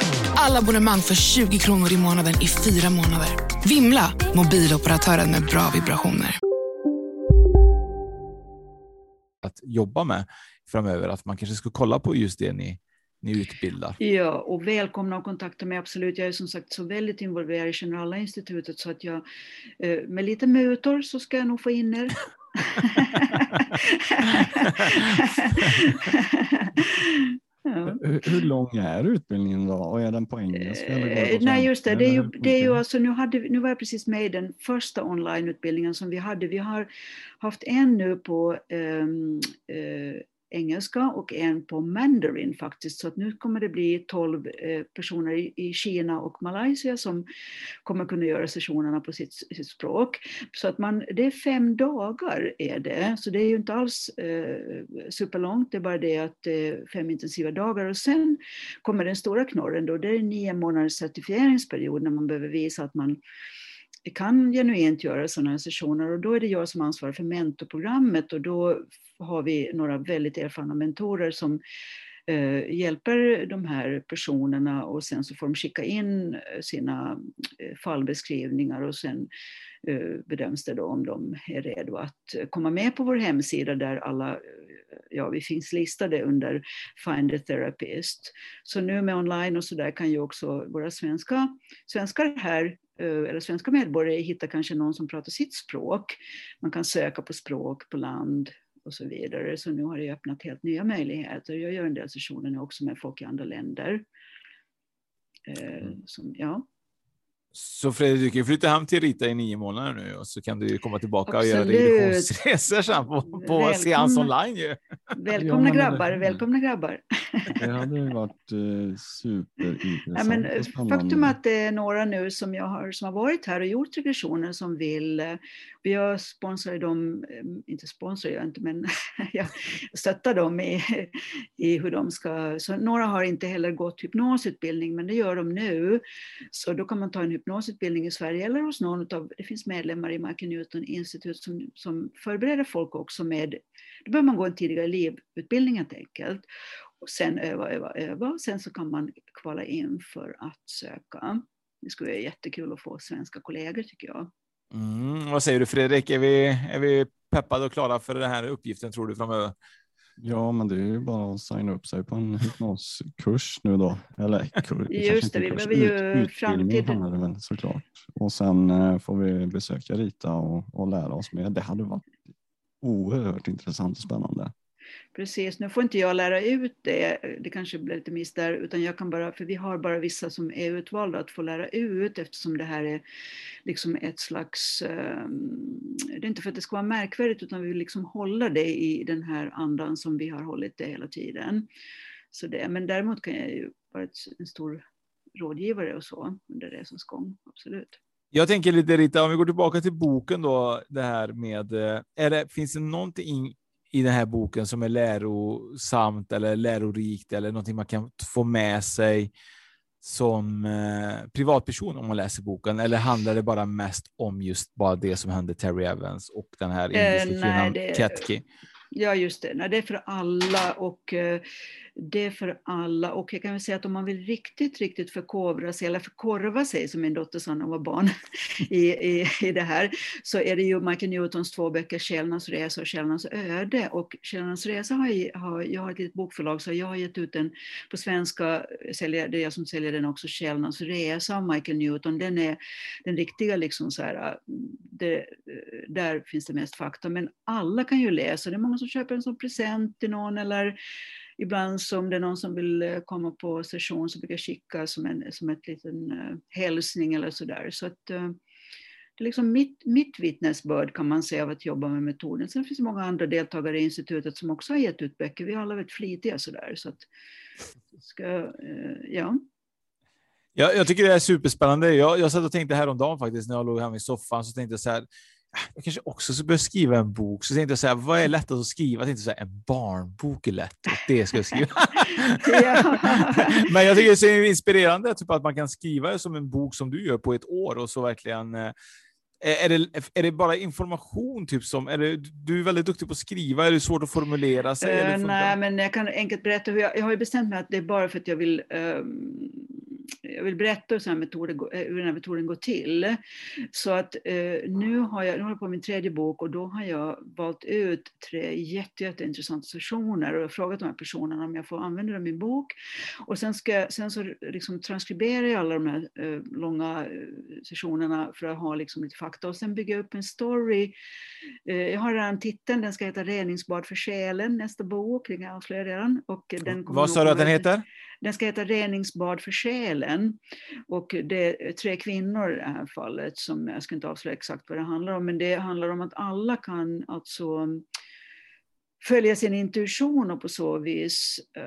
E: Alla abonnemang för 20 kronor i månaden i fyra månader. Vimla! Mobiloperatören med bra vibrationer.
B: Att jobba med framöver, att man kanske ska kolla på just det ni ni utbildar.
C: Ja, och välkomna att kontakta mig absolut. Jag är som sagt så väldigt involverad i Generella institutet så att jag eh, med lite mutor så ska jag nog få in er.
A: Ja. Hur lång är utbildningen då? Och är den på engelska? Eller
C: på Nej, just det. Det är ju, det är ju alltså, nu, hade, nu var jag precis med i den första onlineutbildningen som vi hade. Vi har haft en nu på um, uh, engelska och en på mandarin faktiskt. Så att nu kommer det bli 12 eh, personer i Kina och Malaysia som kommer kunna göra sessionerna på sitt, sitt språk. Så att man, det är fem dagar är det, så det är ju inte alls eh, superlångt, det är bara det att det är fem intensiva dagar och sen kommer den stora knorren då, det är nio månaders certifieringsperiod när man behöver visa att man kan genuint göra sådana här sessioner och då är det jag som ansvarar för mentorprogrammet och då har vi några väldigt erfarna mentorer som eh, hjälper de här personerna och sen så får de skicka in eh, sina eh, fallbeskrivningar och sen eh, bedöms det då om de är redo att komma med på vår hemsida där alla, ja vi finns listade under Find a Therapist. Så nu med online och sådär kan ju också våra svenska, svenskar här eller svenska medborgare hitta kanske någon som pratar sitt språk. Man kan söka på språk på land och så vidare. Så nu har det öppnat helt nya möjligheter. Jag gör en del sessioner nu också med folk i andra länder. Eh, mm. som, ja.
B: Så Fredrik, du kan flytta hem till Rita i nio månader nu och så kan du komma tillbaka Absolut. och göra regressionsresor sen på, på seans online. Ju.
C: Välkomna ja, grabbar, välkomna grabbar.
A: Det hade varit eh, superintressant.
C: Ja, men, eh, faktum att det är några nu som, jag har, som har varit här och gjort regressioner som vill eh, vi har sponsrar dem, eh, inte sponsrar jag inte, men jag stöttar dem i, i hur de ska, så några har inte heller gått hypnosutbildning, men det gör de nu. Så då kan man ta en hypnosutbildning i Sverige eller hos någon av, det finns medlemmar i Michael Newton Institute som, som förbereder folk också med, då behöver man gå en tidigare livutbildning helt enkelt. Och sen öva, öva, öva, sen så kan man kvala in för att söka. Det skulle vara jättekul att få svenska kollegor tycker jag.
B: Mm, vad säger du Fredrik? Är vi, är vi peppade och klara för den här uppgiften tror du framöver?
A: Ja, men det är ju bara att signa upp sig på en hypnoskurs nu då. Eller kurs,
C: Just det, vi behöver ju framtiden.
A: handlar det väl såklart. Och sen eh, får vi besöka Rita och, och lära oss mer. Det hade varit oerhört intressant och spännande.
C: Precis, nu får inte jag lära ut det, det kanske blir lite miss där, utan jag kan bara, för vi har bara vissa som är utvalda att få lära ut eftersom det här är liksom ett slags, ehm, det är inte för att det ska vara märkvärdigt utan vi vill liksom hålla det i den här andan som vi har hållit det hela tiden. Så det, men däremot kan jag ju vara en stor rådgivare och så under resans gång, absolut.
B: Jag tänker lite Rita, om vi går tillbaka till boken då, det här med, eh, är det, finns det någonting i den här boken som är lärosamt eller lärorikt eller någonting man kan få med sig som eh, privatperson om man läser boken? Eller handlar det bara mest om just bara det som hände Terry Evans och den här indiska eh, kvinnan Ketki?
C: Ja, just det. Nej, det är för alla och eh, det är för alla. Och jag kan väl säga att om man vill riktigt, riktigt förkovra sig, eller förkorva sig, som min dotter sa när hon var barn, i, i, i det här, så är det ju Michael Newtons två böcker, Själarnas resa och Själarnas öde. Och Själarnas resa har jag, har, jag har ett litet bokförlag, så jag har gett ut den på svenska, säljer, det är jag som säljer den också, Själarnas resa av Michael Newton. Den är den riktiga, liksom så här, det, där finns det mest fakta, men alla kan ju läsa. Det är många som köper den som present till någon eller ibland som det är någon som vill eh, komma på session så brukar jag skicka som en som ett liten uh, hälsning eller sådär. Så att, uh, det är liksom mitt, mitt vittnesbörd kan man säga av att jobba med metoden. Sen finns det många andra deltagare i institutet som också har gett ut böcker. Vi är alla väldigt flitiga sådär. Så att, ska, uh, ja.
B: Ja, jag tycker det är superspännande. Jag, jag satt och tänkte häromdagen faktiskt när jag låg hemma i soffan så tänkte jag så här, jag kanske också ska börja skriva en bok. Så tänkte jag säga, vad är lättast att skriva? Jag tänkte säga, en barnbok är lätt och det ska jag skriva. Men jag tycker det är inspirerande typ att man kan skriva som en bok som du gör på ett år och så verkligen eh, är det, är det bara information? Typ som, är det, du är väldigt duktig på att skriva, är det svårt att formulera sig?
C: Uh, nej, men jag kan enkelt berätta. Hur jag, jag har ju bestämt mig att det är bara för att jag vill um, jag vill berätta hur, metoden, eh, hur den här metoden går till. Så att eh, nu har jag, nu håller jag på min tredje bok och då har jag valt ut tre jätte, jätteintressanta sessioner och frågat de här personerna om jag får använda dem i min bok. Och sen, ska, sen så liksom transkriberar jag alla de här eh, långa eh, sessionerna för att ha liksom lite fakta och sen bygga upp en story. Eh, jag har redan titeln, den ska heta Reningsbad för själen, nästa bok, det kan jag avslöja redan. Och den
B: Vad sa du att den heter?
C: Den ska heta Reningsbad för själen. Och det är tre kvinnor i det här fallet, som jag ska inte avslöja exakt vad det handlar om, men det handlar om att alla kan alltså mm, följa sin intuition och på så vis, eh,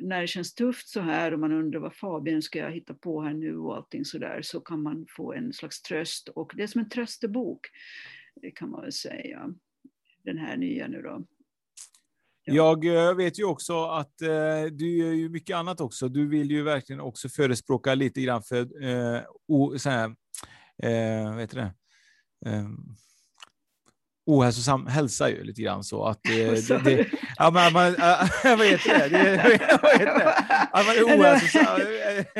C: när det känns tufft så här och man undrar vad Fabian ska jag hitta på här nu och allting så där, så kan man få en slags tröst. Och det är som en tröstebok, det kan man väl säga, den här nya nu då.
B: Jag eh, vet ju också att eh, du gör ju mycket annat också. Du vill ju verkligen också förespråka lite grann för eh, o, så här, eh, vet det? Ehm, Eh, ohälsosam hälsa ju lite grann så att det, det, det ja men man, äh, vad heter det? det vad heter det? Att man är ohälsosam,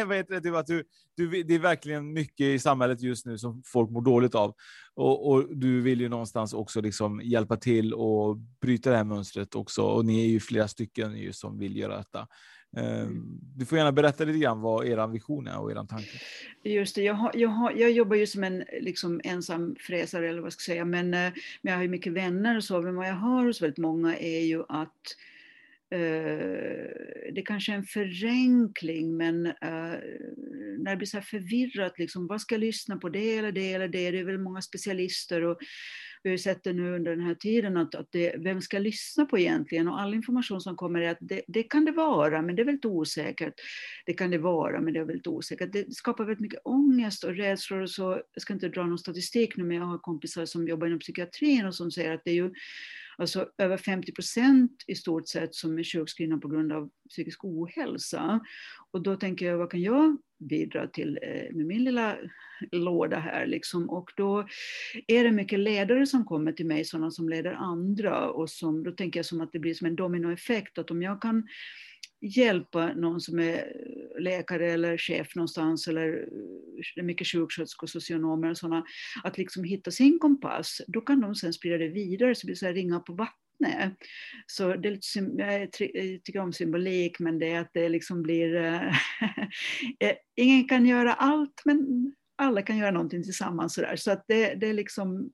B: vad heter det? Typ att du, du, det är verkligen mycket i samhället just nu som folk mår dåligt av och, och du vill ju någonstans också liksom hjälpa till och bryta det här mönstret också och ni är ju flera stycken ju som vill göra detta. Ehm, du får gärna berätta lite grann vad er vision är och er tanke.
C: Just det, jag, har, jag, har, jag jobbar ju som en liksom, ensam fräsare eller vad ska jag säga, men, eh, men jag har ju mycket vänner och så, men vad jag hör hos väldigt många är ju att Uh, det kanske är en förenkling, men uh, när det blir så förvirrat, liksom, vad ska jag lyssna på, det eller det eller det, det är väl många specialister och vi har ju sett det nu under den här tiden, att, att det, vem ska lyssna på egentligen? Och all information som kommer är att det, det, kan det vara, men det är väldigt osäkert. Det kan det vara, men det är väldigt osäkert. Det skapar väldigt mycket ångest och rädslor och så. Jag ska inte dra någon statistik nu, men jag har kompisar som jobbar inom psykiatrin och som säger att det är ju alltså över 50 procent i stort sett som är sjukskrivna på grund av psykisk ohälsa. Och då tänker jag, vad kan jag bidra till eh, med min lilla låda här liksom. Och då är det mycket ledare som kommer till mig, sådana som leder andra och som, då tänker jag som att det blir som en dominoeffekt, att om jag kan hjälpa någon som är eh, läkare eller chef någonstans eller det är mycket sjuksköterskor, socionomer och sådana, att liksom hitta sin kompass, då kan de sen sprida det vidare, så det blir så här ringa på vattnet. Så det är lite, jag eh, tycker om symbolik, men det är att det liksom blir... Ingen kan göra allt, men alla kan göra någonting tillsammans. Så, där. så att det, det är liksom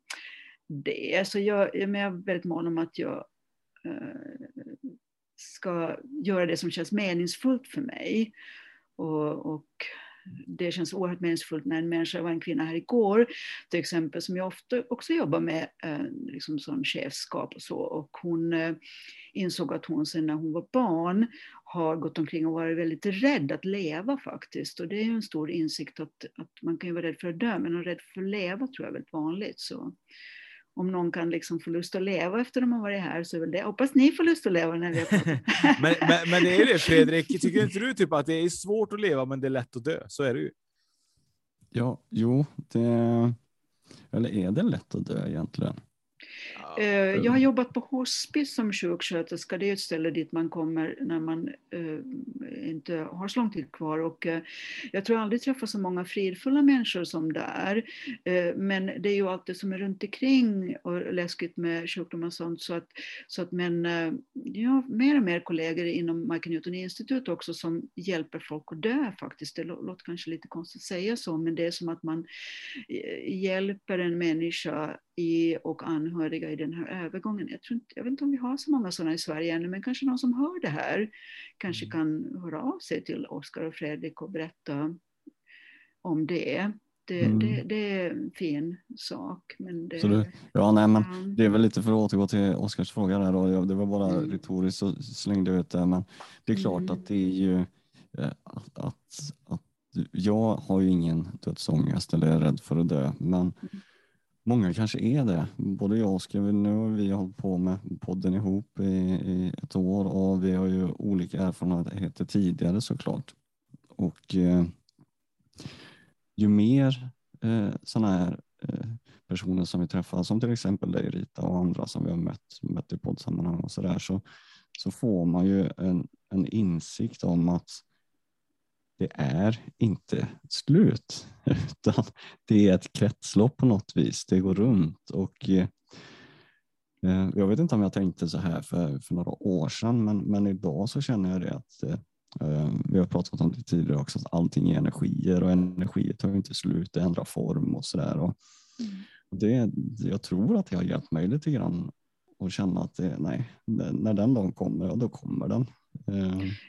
C: det. Så jag, men jag är väldigt mån om att jag ska göra det som känns meningsfullt för mig. Och, och det känns oerhört meningsfullt när en människa, var en kvinna här igår till exempel, som jag ofta också jobbar med eh, liksom som chefskap och så, och hon eh, insåg att hon sen när hon var barn har gått omkring och varit väldigt rädd att leva faktiskt. Och det är ju en stor insikt att, att man kan ju vara rädd för att dö, men att rädd för att leva tror jag är väldigt vanligt. Så om någon kan liksom få lust att leva efter att de har varit här så är väl det. Hoppas ni får lust att leva när vi har
B: men, men, men det är det Fredrik, tycker inte du typ att det är svårt att leva men det är lätt att dö? Så är det ju.
A: Ja, jo, det... Eller är det lätt att dö egentligen?
C: Eh, jag har jobbat på hospice som sjuksköterska. Det är ett ställe dit man kommer när man uh, inte har så lång tid kvar. Och, uh, jag tror aldrig träffat så många fridfulla människor som där. Men det är ju allt det som är runt omkring och läskigt med sjukdom och sånt. Så att, så att, men jag har mer och mer kollegor inom Michael Newton Institute också som hjälper folk att dö faktiskt. Det låter kanske lite konstigt att säga så, men det är som att man hjälper en människa i, och anhöriga i den här övergången. Jag, tror inte, jag vet inte om vi har så många sådana i Sverige ännu, men kanske någon som hör det här kanske mm. kan höra av sig till Oskar och Fredrik och berätta om det. Det, mm. det, det, är en fin sak. Men det,
A: du, ja, nej, men det är väl lite för att återgå till Oskars fråga där då. Det var bara mm. retoriskt så slängde jag ut det. Men det är klart mm. att det är ju eh, att, att, att jag har ju ingen dödsångest eller är rädd för att dö. Men mm. Många kanske är det. Både jag och Oskar, nu har vi hållit på med podden ihop i, i, ett år och vi har ju olika erfarenheter tidigare såklart. Och eh, ju mer eh, sådana här eh, personer som vi träffar, som till exempel dig Rita och andra som vi har mött, mött i poddsammanhang och sådär, så, så får man ju en, en insikt om att det är inte slut, utan det är ett kretslopp på något vis. Det går runt och eh, eh, jag vet inte om jag tänkte så här för, för några år sedan, men, men idag så känner jag det att eh, vi har pratat om det tidigare också, att allting är energier och energier tar inte slut, det ändrar form och sådär. Mm. Det, jag tror att det har hjälpt mig lite grann att känna att det, nej, när den dagen kommer, ja, då kommer den.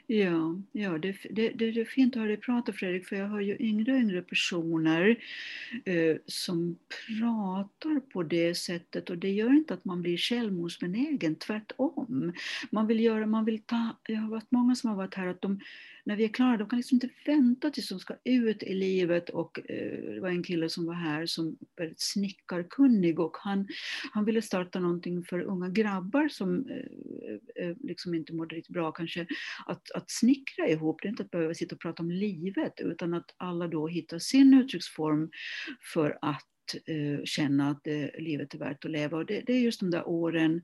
C: Ja, ja det, det, det, är fint att höra dig prata Fredrik, för jag hör ju yngre och yngre personer eh, som pratar på det sättet och det gör inte att man blir självmordsbenägen, tvärtom. Man vill göra, man vill ta, jag har varit många som har varit här att de när vi är klara, de kan liksom inte vänta tills de ska ut i livet. Och eh, det var en kille som var här som var väldigt snickarkunnig och han, han ville starta någonting för unga grabbar som eh, eh liksom inte mådde riktigt bra kanske. Att, att snickra ihop, det är inte att behöva sitta och prata om livet utan att alla då hittar sin uttrycksform för att eh, känna att eh, livet är värt att leva. Och det, det är just de där åren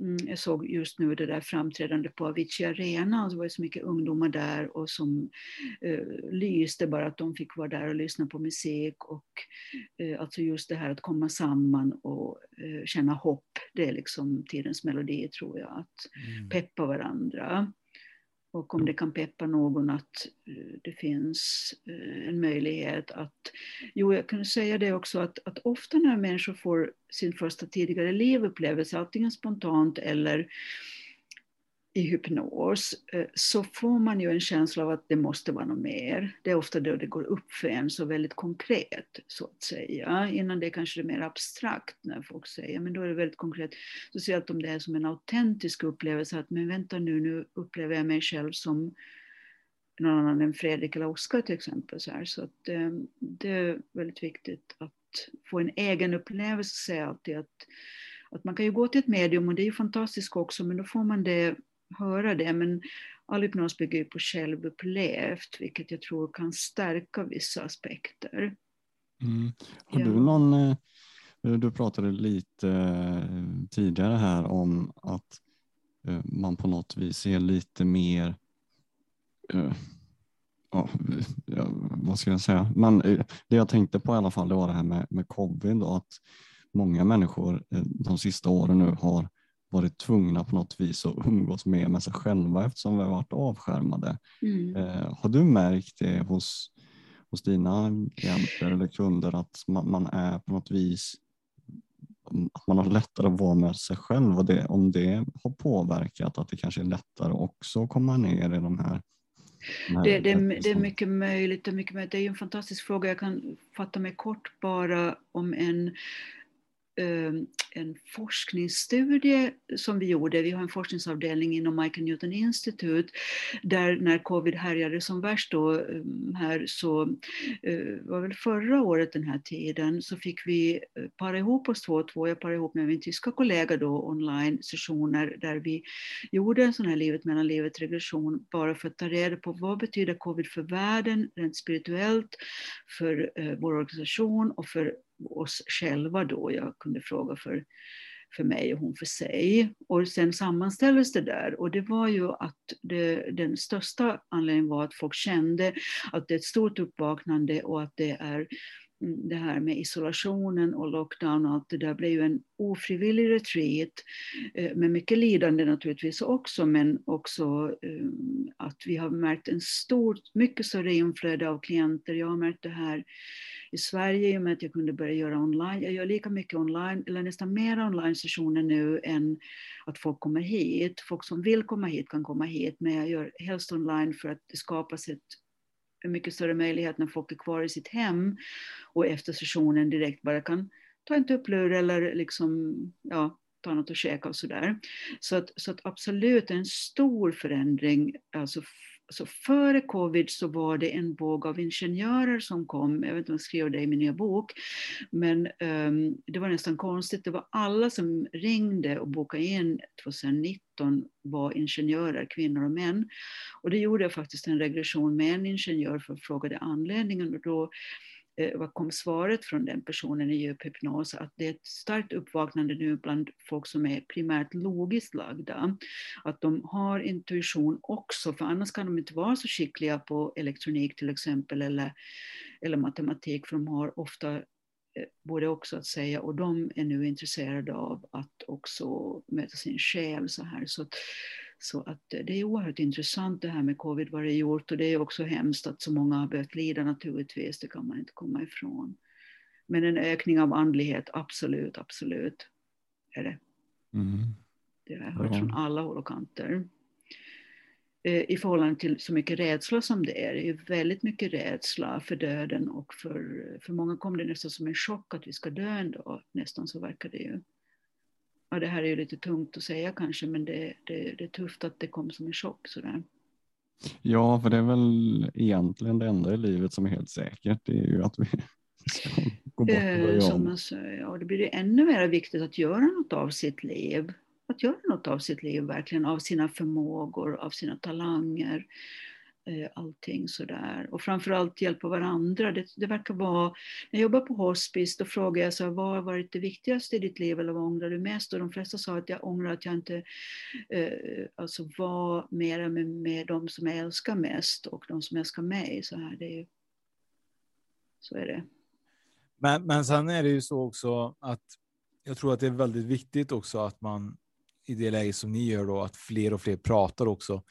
C: Mm, jag såg just nu det där framträdandet på Avicii Arena, det var så mycket ungdomar där och som eh, lyste bara att de fick vara där och lyssna på musik och eh, alltså just det här att komma samman och eh, känna hopp, det är liksom tidens melodi tror jag, att mm. peppa varandra. Och om det kan peppa någon att eh, det finns eh, en möjlighet att... Jo, jag kan säga det också att, att ofta när människor får sin första tidigare livupplevelse, antingen spontant eller i hypnos eh, så får man ju en känsla av att det måste vara något mer. Det är ofta då det går upp för en så väldigt konkret så att säga. Innan det kanske är mer abstrakt när folk säger, men då är det väldigt konkret. Speciellt om det är som en autentisk upplevelse att men vänta nu, nu upplever jag mig själv som någon annan än Fredrik eller Oskar till exempel. Så, här. så att, eh, det är väldigt viktigt att få en egen upplevelse, säger jag alltid. Att, att man kan ju gå till ett medium och det är ju fantastiskt också, men då får man det höra det, men all hypnos bygger ju på självupplevt, vilket jag tror kan stärka vissa aspekter.
A: Mm. Har ja. du någon, eh, du pratade lite eh, tidigare här om att eh, man på något vis är lite mer Ja, vad ska jag säga? Men det jag tänkte på i alla fall det var det här med, med covid och att många människor de sista åren nu har varit tvungna på något vis att umgås mer med sig själva eftersom vi har varit avskärmade.
C: Mm.
A: Eh, har du märkt det hos, hos dina klienter eller kunder att man, man är på något vis att man har lättare att vara med sig själv och det, om det har påverkat att det kanske är lättare också att komma ner i de här
C: det, det, det, är mycket möjligt, det är mycket möjligt. Det är en fantastisk fråga. Jag kan fatta mig kort bara om en Ehm, en forskningsstudie som vi gjorde. Vi har en forskningsavdelning inom Michael Newton Institute där när covid härjade som värst då ehm, här så eh, var väl förra året den här tiden så fick vi eh, para ihop oss två och två. Jag parade ihop med min tyska kollega då online sessioner där vi gjorde en sån här livet mellan livet regression bara för att ta reda på vad betyder covid för världen rent spirituellt, för eh, vår organisation och för oss själva då. Jag kunde fråga för, för mig och hon för sig. Och sen sammanställdes det där och det var ju att det, den största anledningen var att folk kände att det är ett stort uppvaknande och att det är mm, det här med isolationen och lockdown och allt det där blev ju en ofrivillig retreat eh, med mycket lidande naturligtvis också men också eh, att vi har märkt en stort, mycket större inflöde av klienter. Jag har märkt det här i Sverige i och med att jag kunde börja göra online. Jag gör lika mycket online, eller nästan mer online sessioner nu än att folk kommer hit. Folk som vill komma hit kan komma hit, men jag gör helst online för att det skapas ett en mycket större möjlighet när folk är kvar i sitt hem och efter sessionen direkt bara kan ta en tupplur eller liksom, ja, ta något att käka och sådär. Så att, så att absolut en stor förändring, alltså så före covid så var det en våg av ingenjörer som kom, jag vet inte om jag skrev det i min nya bok, men um, det var nästan konstigt, det var alla som ringde och bokade in. 2019 var ingenjörer, kvinnor och män. Och det gjorde jag faktiskt en regression med en ingenjör för att fråga anledningen och då Eh, vad kom svaret från den personen i djuphypnos? Att det är ett starkt uppvaknande nu bland folk som är primärt logiskt lagda. Att de har intuition också, för annars kan de inte vara så skickliga på elektronik till exempel eller, eller matematik, för de har ofta eh, både också att säga och de är nu intresserade av att också möta sin själ så här. Så så att det är oerhört intressant det här med covid, vad det gjort och det är också hemskt att så många har behövt lida naturligtvis, det kan man inte komma ifrån. Men en ökning av andlighet, absolut, absolut är det. Mm. Det har jag hört ja. från alla håll och kanter. Eh, I förhållande till så mycket rädsla som det är, det är väldigt mycket rädsla för döden och för, för många kom det nästan som en chock att vi ska dö en dag, nästan så verkar det ju ja, det här är ju lite tungt att säga kanske, men det, det, det är tufft att det kom som en chock sådär.
A: Ja, för det är väl egentligen det enda i livet som är helt säkert, det är ju att vi ska gå bort och börja
C: eh, om. Ja, det blir det ännu mer viktigt att göra något av sitt liv. Att göra något av sitt liv, verkligen, av sina förmågor, av sina talanger. Eh, allting sådär. Och framförallt hjälpa varandra. Det, det verkar vara, när jag jobbar på hospice, då frågar jag så vad har varit det viktigaste i ditt liv eller vad ångrar du mest? Och de flesta sa att jag ångrar att jag inte eh, alltså var mera med, med de som jag älskar mest och de som älskar mig. Så, här, det är, så är det.
B: Men, men sen är det ju så också att jag tror att det är väldigt viktigt också att man i det läge som ni gör då, att fler och fler pratar också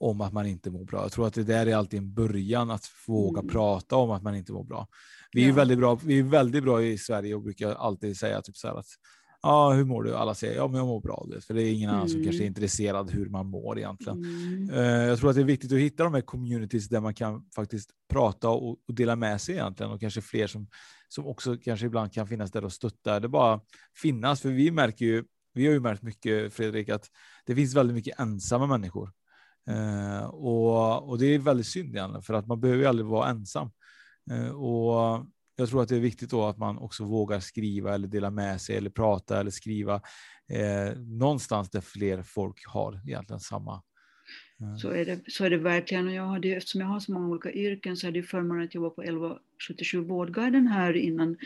B: om att man inte mår bra. Jag tror att det där är alltid en början att våga mm. prata om att man inte mår bra. Vi är ja. väldigt bra. Vi är väldigt bra i Sverige och brukar alltid säga typ så här att ja, hur mår du? Alla säger ja, men jag mår bra. För det är ingen mm. annan som kanske är mm. intresserad hur man mår egentligen. Mm. Uh, jag tror att det är viktigt att hitta de här communities där man kan faktiskt prata och, och, dela med sig egentligen och kanske fler som som också kanske ibland kan finnas där och stötta. Det bara finnas, för vi märker ju. Vi har ju märkt mycket Fredrik att det finns väldigt mycket ensamma människor Eh, och, och, det är väldigt synd egentligen, för att man behöver ju aldrig vara ensam. Eh, och jag tror att det är viktigt då att man också vågar skriva eller dela med sig eller prata eller skriva eh, någonstans där fler folk har egentligen samma
C: så är, det, så är det verkligen. Och jag hade, eftersom jag har så många olika yrken så hade jag förmånen att jobba på 1177 Vårdguiden här innan,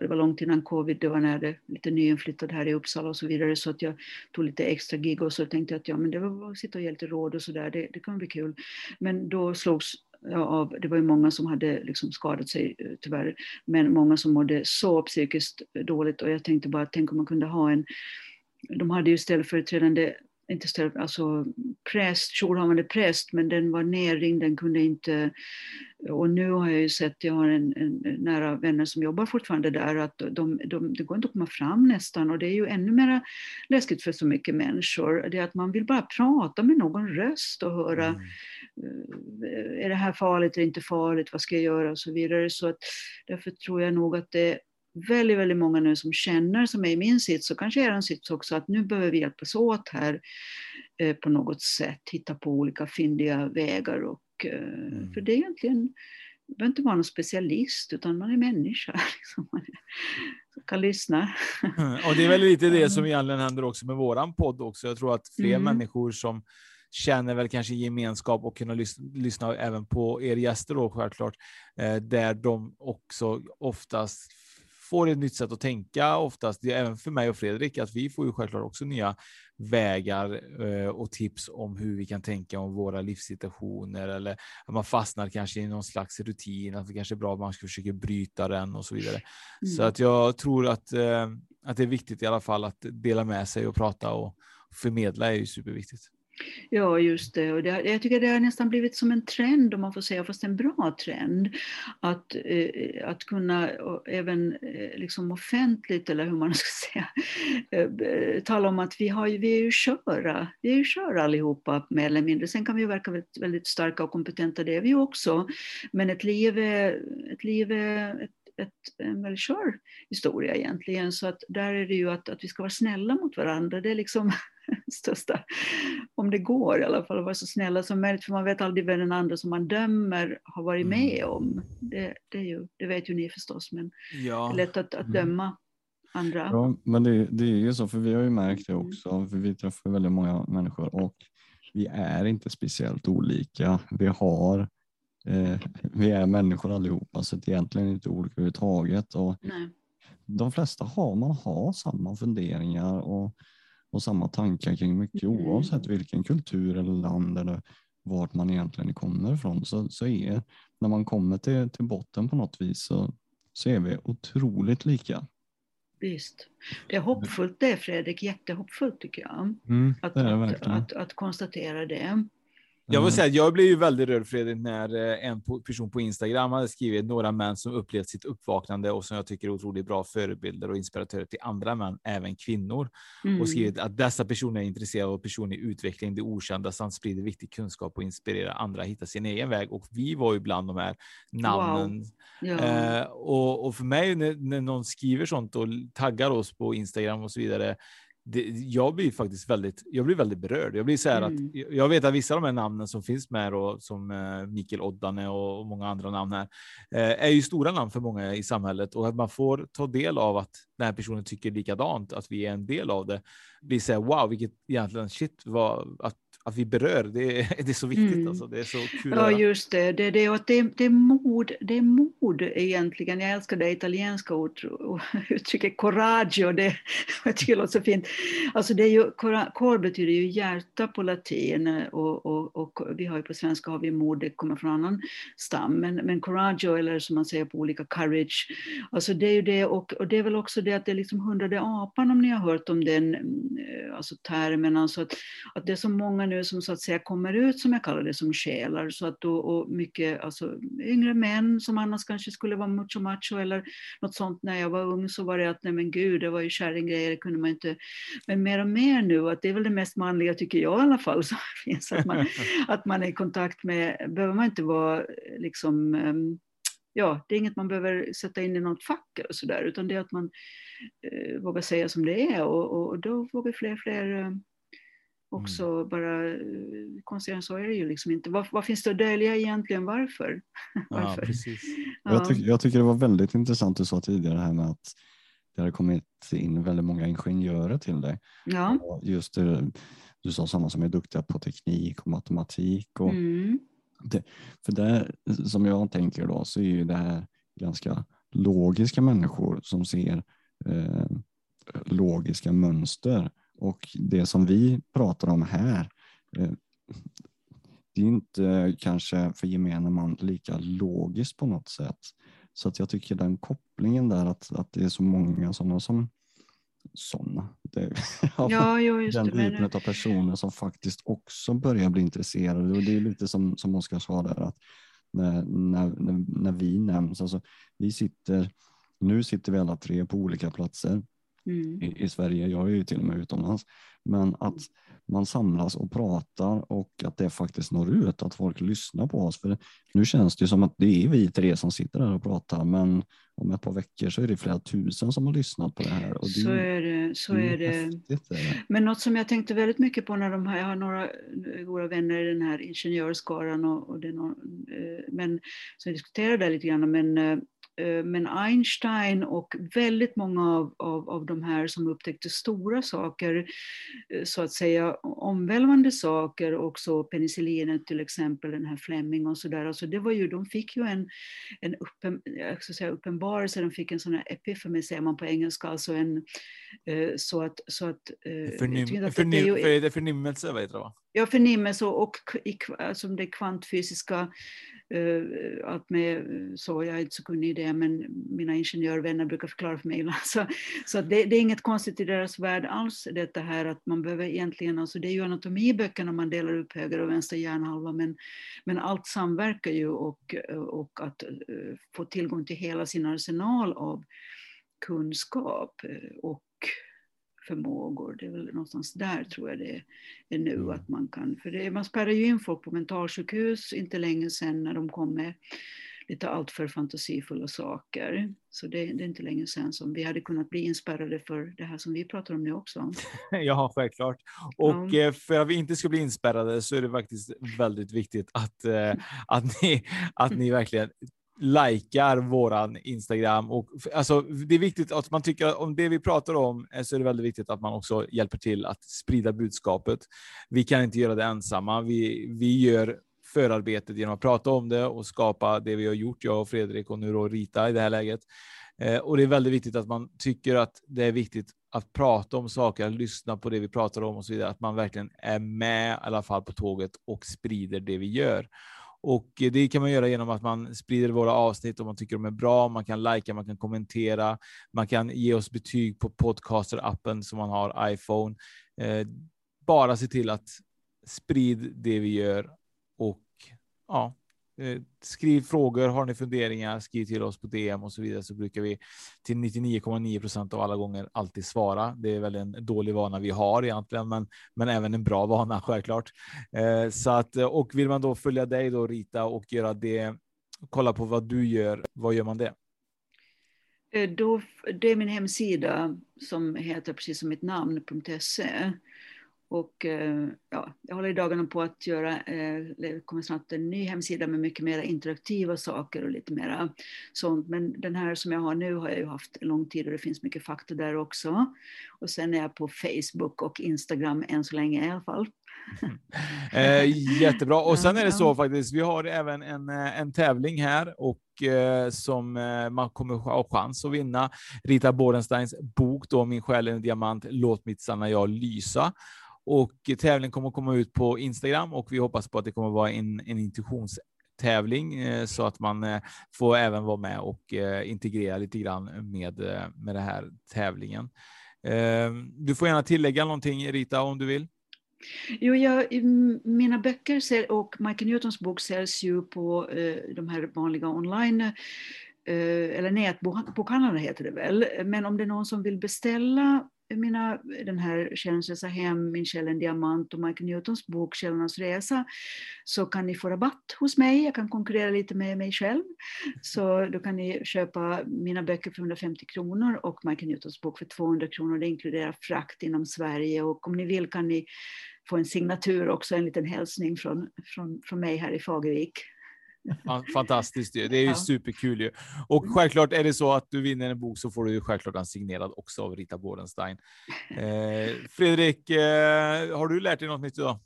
C: det var långt innan covid, det var när jag lite nyinflyttad här i Uppsala och så vidare, så att jag tog lite extra gig och så tänkte jag att ja, men det var att sitta och ge lite råd och så där, det, det kan bli kul. Men då slogs jag av, det var ju många som hade liksom skadat sig eh, tyvärr, men många som mådde så psykiskt dåligt och jag tänkte bara, tänk om man kunde ha en de hade ju ställföreträdande inte ställ, alltså präst, jourhavande präst, men den var nerringd, den kunde inte... Och nu har jag ju sett, jag har en, en nära vänner som jobbar fortfarande där, att de, de, det går inte att komma fram nästan och det är ju ännu mer läskigt för så mycket människor. Det är att man vill bara prata med någon röst och höra, mm. är det här farligt eller inte farligt, vad ska jag göra och så vidare. Så att, därför tror jag nog att det väldigt, väldigt många nu som känner, som är i min sits och kanske är en sits också, att nu behöver vi hjälpas åt här eh, på något sätt, hitta på olika fyndiga vägar. Och, eh, mm. För det är egentligen, man behöver inte vara någon specialist, utan man är människa. Liksom. Man kan lyssna.
B: Mm, och det är väl lite det som egentligen händer också med våran podd också. Jag tror att fler mm. människor som känner väl kanske gemenskap och kunna lyssna, lyssna även på er gäster då självklart, eh, där de också oftast får ett nytt sätt att tänka oftast, det är även för mig och Fredrik, att vi får ju självklart också nya vägar eh, och tips om hur vi kan tänka om våra livssituationer eller att man fastnar kanske i någon slags rutin, att det kanske är bra att man ska försöka bryta den och så vidare. Mm. Så att jag tror att, eh, att det är viktigt i alla fall att dela med sig och prata och förmedla är ju superviktigt.
C: Ja, just det. Och det, jag tycker det har nästan blivit som en trend, om man får säga, fast en bra trend, att, eh, att kunna även eh, liksom offentligt, eller hur man ska säga, eh, tala om att vi, har, vi är ju sköra. Vi är ju köra allihopa, mer eller mindre. Sen kan vi verka väldigt, väldigt starka och kompetenta, det är vi också. Men ett liv är, ett liv är ett ett, en väldigt skör historia egentligen. Så att där är det ju att, att vi ska vara snälla mot varandra. Det är liksom största, om det går i alla fall, att vara så snälla som möjligt. För man vet aldrig vad den andra som man dömer har varit med mm. om. Det, det, är ju, det vet ju ni förstås, men ja. det är lätt att, att mm. döma andra.
A: Ja, men det, det är ju så, för vi har ju märkt det mm. också, för vi träffar väldigt många människor och vi är inte speciellt olika. Vi har eh, vi är människor allihopa så det är egentligen inte olika överhuvudtaget. Och Nej. De flesta har man har samma funderingar och, och samma tankar kring mycket mm. oavsett vilken kultur eller land eller vart man egentligen kommer ifrån. Så, så är, när man kommer till, till botten på något vis så, så är vi otroligt lika.
C: Visst. Det är hoppfullt det Fredrik, jättehoppfullt tycker jag. Mm, att, att, att, att, konstatera det.
B: Jag vill säga att jag blev ju väldigt rörd Fredrik när eh, en person på Instagram hade skrivit några män som upplevt sitt uppvaknande och som jag tycker är otroligt bra förebilder och inspiratörer till andra män, även kvinnor. Mm. Och skrivit att dessa personer är intresserade av personlig utveckling, det okända samt sprider viktig kunskap och inspirerar andra att hitta sin egen väg. Och vi var ju bland de här namnen. Wow. Ja. Eh, och, och, för mig när, när någon skriver sånt och taggar oss på Instagram och så vidare, det, jag blir faktiskt väldigt, jag blir väldigt berörd. Jag blir så mm. att jag vet att vissa av de här namnen som finns med då, som eh, Mikael Oddane och många andra namn här, eh, är ju stora namn för många i samhället och att man får ta del av att den här personen tycker likadant, att vi är en del av det, blir så här wow, vilket egentligen shit var att att vi berör, det är, det är så viktigt. Mm. Alltså. Det är så kul.
C: Ja, just det. Det, det, det, det, är mod, det är mod egentligen. Jag älskar det italienska uttrycket coraggio. Det, jag tycker det låter så fint. Alltså det är ju, cor betyder ju hjärta på latin och, och, och, vi har ju på svenska har vi mod, det kommer från annan stam. Men, men coraggio, eller som man säger på olika courage, alltså det är ju det och, och det är väl också det att det är liksom hundrade apan om ni har hört om den eh, alltså termen, alltså att, att det är så många nu nu som så att säga kommer ut, som jag kallar det, som själar. Så att då, och mycket alltså, yngre män som annars kanske skulle vara mucho macho eller något sånt. När jag var ung så var det att, nej men gud, det var ju kärringgrejer, det kunde man inte. Men mer och mer nu, att det är väl det mest manliga, tycker jag i alla fall, som finns. Att man, att man är i kontakt med, behöver man inte vara liksom um, ja, det är inget man behöver sätta in i något fack och sådär, utan det är att man eh, vågar säga som det är och, och, och då vågar fler och fler eh, också mm. bara, eh, konstigare än så är det ju liksom inte. Vad, vad finns det att dölja egentligen? Varför?
A: Varför? Ja, precis. Ja. Jag, tyck, jag, tycker det var väldigt intressant du sa tidigare här med att det har kommit in väldigt många ingenjörer till dig.
C: Ja.
A: just det, du sa sådana som är duktiga på teknik och matematik. Och mm. det, för det som jag tänker då så är ju det här ganska logiska människor som ser eh, logiska mönster och det som vi pratar om här, eh, det är inte kanske för gemene man lika logiskt på något sätt. Så att jag tycker den kopplingen där att, att det är så många sådana som sådana.
C: ja, ja, just
A: den
C: det,
A: typen av personer som faktiskt också börjar bli intresserade. Och det är lite som, som Oskar sa där, att när, när, när, när vi nämns, alltså vi sitter, nu sitter vi alla tre på olika platser
C: Mm.
A: i, i Sverige, jag är ju till och med utomlands, men att man samlas och pratar och att det faktiskt når ut, att folk lyssnar på oss. För nu känns det ju som att det är vi tre som sitter där och pratar, men om ett par veckor så är det flera tusen som har lyssnat på det här. Och det,
C: Så är det. Så
A: det
C: är det.
A: häftigt, är det.
C: Men något som jag tänkte väldigt mycket på när de här, jag har några goda vänner i den här ingenjörsskaran och, och det eh, men som diskuterar det lite grann, men eh, men Einstein och väldigt många av, av, av de här som upptäckte stora saker, eh, så att säga omvälvande saker, också penicillinet till exempel, den här Fleming och sådär, alltså det var ju, de fick ju en, en uppen, jag ska säga uppenbarelse, de fick en sån här epiphany säger man på engelska, alltså en, eh, så att, så att eh,
B: Förnim,
C: att det är ju-
B: förnimmelse, vad heter det va?
C: Ja, förnimmelse och, och i, som alltså, det kvantfysiska, uh, allt med, så jag är inte så kunnig i det, men mina ingenjörvänner brukar förklara för mig ibland. Så, så att det, det är inget konstigt i deras värld alls, detta här att man behöver egentligen, alltså det är ju anatomiböckerna man delar upp höger och vänster hjärnhalva, men, men allt samverkar ju och, och att uh, få tillgång till hela sin arsenal av kunskap eh, och förmågor. Det är väl någonstans där tror jag det är nu att man kan, för det, man spärrar ju in folk på mentalsjukhus inte länge sedan när de kom med lite alltför fantasifulla saker. Så det, det är inte länge sedan som vi hade kunnat bli inspärrade för det här som vi pratar om nu också.
B: Ja, självklart. Och
C: Ja.
B: eh, för att vi inte ska bli inspärrade så är det faktiskt väldigt viktigt att, eh, att, ni, att ni verkligen likar våran Instagram. Och, alltså, det är viktigt att man tycker om det vi pratar om eh, så är det väldigt viktigt att man också hjälper till att sprida budskapet. Vi kan inte göra det ensamma. Vi, vi gör förarbetet genom att prata om det och skapa det vi har gjort, jag och Fredrik och nu då Rita i det här läget. Eh, och det är väldigt viktigt att man tycker att det är viktigt att prata om saker, att lyssna på det vi pratar om och så vidare, att man verkligen är med i alla fall på tåget och sprider det vi gör. Och det kan man göra genom att man sprider våra avsnitt om man tycker de är bra. Man kan likea, man kan kommentera, man kan ge oss betyg på podcaster-appen som man har iPhone. Eh, bara se till att sprid det vi gör och ja, Eh, skriv frågor. Har ni funderingar, skriv till oss på DM och så vidare så brukar vi till 99,9 procent av alla gånger alltid svara. Det är väl en dålig vana vi har egentligen, men, men även en bra vana självklart. Eh, så att, och vill man då följa dig då Rita och göra det, kolla på vad du gör, vad gör man det?
C: Eh, då, det är min hemsida som heter precis som mitt namn, .se. Och eh, ja, jag håller i dagarna på att göra, eh, det kommer snart en ny hemsida med mycket mer interaktiva saker och lite mera sånt. Men den här som jag har nu har jag ju haft en lång tid och det finns mycket fakta där också. Och sen är jag på Facebook och Instagram än så länge i alla fall.
B: Eh, jättebra. Och sen är det så faktiskt, vi har även en, eh, en tävling här och eh, som eh, man kommer ha chans att vinna. Rita Borensteins bok då, Min själ är en diamant, låt mitt sanna jag lysa. Och tävlingen kommer att komma ut på Instagram och vi hoppas på att det kommer att vara en, en intuitionstävling tävling så att man eh, får även vara med och eh, integrera lite grann med, med den här tävlingen. Du får gärna tillägga någonting Rita om du vill.
C: Jo, jag, mm, mina böcker och Michael Newtons bok säljs ju på de här vanliga online, eller nätbokhandlarna heter det väl. Men om det är någon som vill beställa mina, den här Källens resa hem, Min källa en diamant och Michael Newtons bok Källornas resa så kan ni få rabatt hos mig. Jag kan konkurrera lite med mig själv. Så då kan ni köpa mina böcker för 150 kronor och Michael Newtons bok för 200 kronor. Det inkluderar frakt inom Sverige och om ni vill kan ni få en signatur också, en liten hälsning från, från, från mig här i Fagervik.
B: Fan- Fantastiskt ju. Det är ju
C: Ja.
B: superkul ju. Och självklart är det så att du vinner en bok så får du ju självklart den signerad också av Rita Borenstein. Eh, Fredrik, eh, har du lärt dig något nytt idag?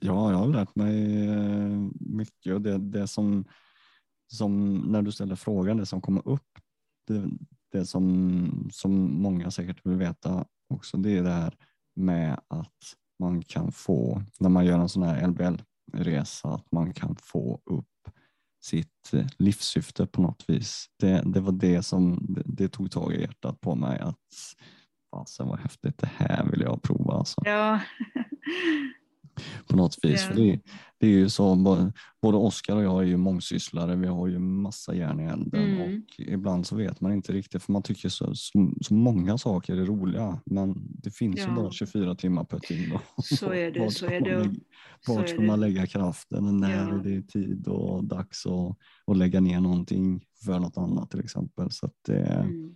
A: Ja, jag har lärt mig eh, mycket och det, det som, som när du ställer frågan, det som kommer upp, det, det som, som många säkert vill veta också, det är det här med att man kan få, när man gör en sån här resa, att man kan få upp sitt eh, livssyfte på något vis. Det, det var det som det, det tog tag i hjärtat på mig att fasen vad häftigt, det här vill jag prova alltså.
C: Ja.
A: På något vis. För det, det är ju så, både Oskar och jag är ju mångsysslare, vi har ju massa järn i elden
C: Mm.
A: och ibland så vet man inte riktigt för man tycker så, så, så många saker är roliga men det finns ju
C: Ja.
A: bara 24 timmar per dygn.
C: Så är det,
A: vart
C: så
A: ska
C: är
A: man
C: det.
A: lägga- Vart ska man lägga kraften? När
C: Ja.
A: är det tid och dags att, att lägga ner någonting för något annat till exempel. Så att det,
C: Mm.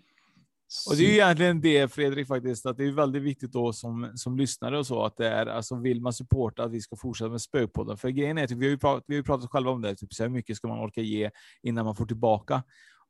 B: Och det är ju egentligen det Fredrik faktiskt, att det är väldigt viktigt då som, som lyssnare och så att det är alltså vill man supporta att vi ska fortsätta med spökpodden. För grejen är att vi har ju pratat, vi har ju pratat själva om det, typ så här mycket ska man orka ge innan man får tillbaka.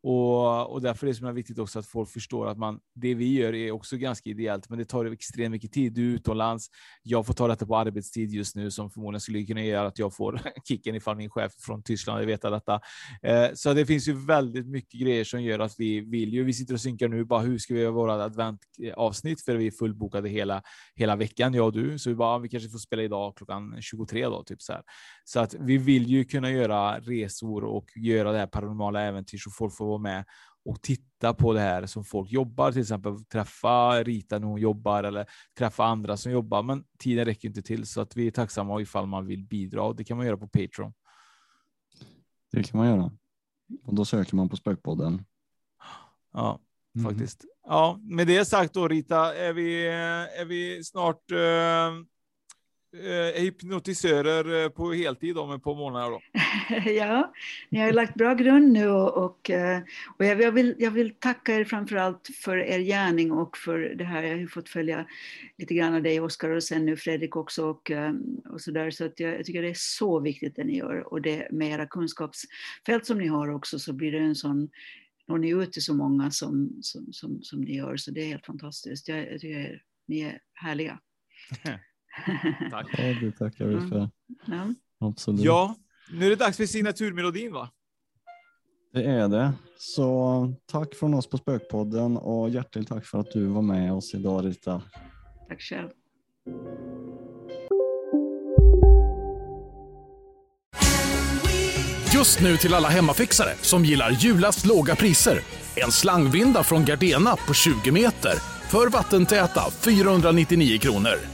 B: Och, och därför är det som är viktigt också att folk förstår att man, det vi gör är också ganska ideellt, men det tar extremt mycket tid. Du är utomlands, jag får ta detta på arbetstid just nu som förmodligen skulle kunna göra att jag får kicken ifall min chef från Tyskland vill veta detta. Eh, så det finns ju väldigt mycket grejer som gör att vi vill ju. Vi sitter och synkar nu bara hur ska vi göra våra adventavsnitt för vi är fullbokade hela hela veckan jag och du. Så vi bara vi kanske får spela idag klockan 23 då typ så här. Så att vi vill ju kunna göra resor och göra det här paranormala äventyr så folk får vara med och titta på det här som folk jobbar, till exempel träffa Rita när hon jobbar eller träffa andra som jobbar. Men tiden räcker inte till så att vi är tacksamma ifall man vill bidra. Det kan man göra på Patreon.
A: det kan man göra. Och då söker man på Spökpodden.
B: Ja,
A: Mm.
B: faktiskt. Ja, med det sagt då Rita, är vi, är vi snart eh, eh, hypnotisörer eh, på heltid om ett par månader då?
C: Ja, ni har lagt bra grund nu och, och, eh, och jag, vill, jag vill tacka er framförallt för er gärning och för det här. Jag har ju fått följa lite grann av dig Oskar och sen nu Fredrik också och, eh, och så där. Så att jag, jag tycker det är så viktigt det ni gör och det med era kunskapsfält som ni har också så blir det en sån når ni ut till så många som, som, som, som ni gör så det är helt fantastiskt. Jag, jag tycker ni är härliga.
B: Tack.
A: Ja, det tackar vi
C: Mm.
A: för.
C: Ja.
A: Absolut.
B: Ja, nu är det dags för signaturmelodin va?
A: Det är det. Så tack från oss på Spökpodden och hjärtligt tack för att du var med oss idag Rita.
C: Tack själv.
F: Just nu till alla hemmafixare som gillar julast låga priser. En slangvinda från Gardena på 20 meter för vattentäta 499 kronor.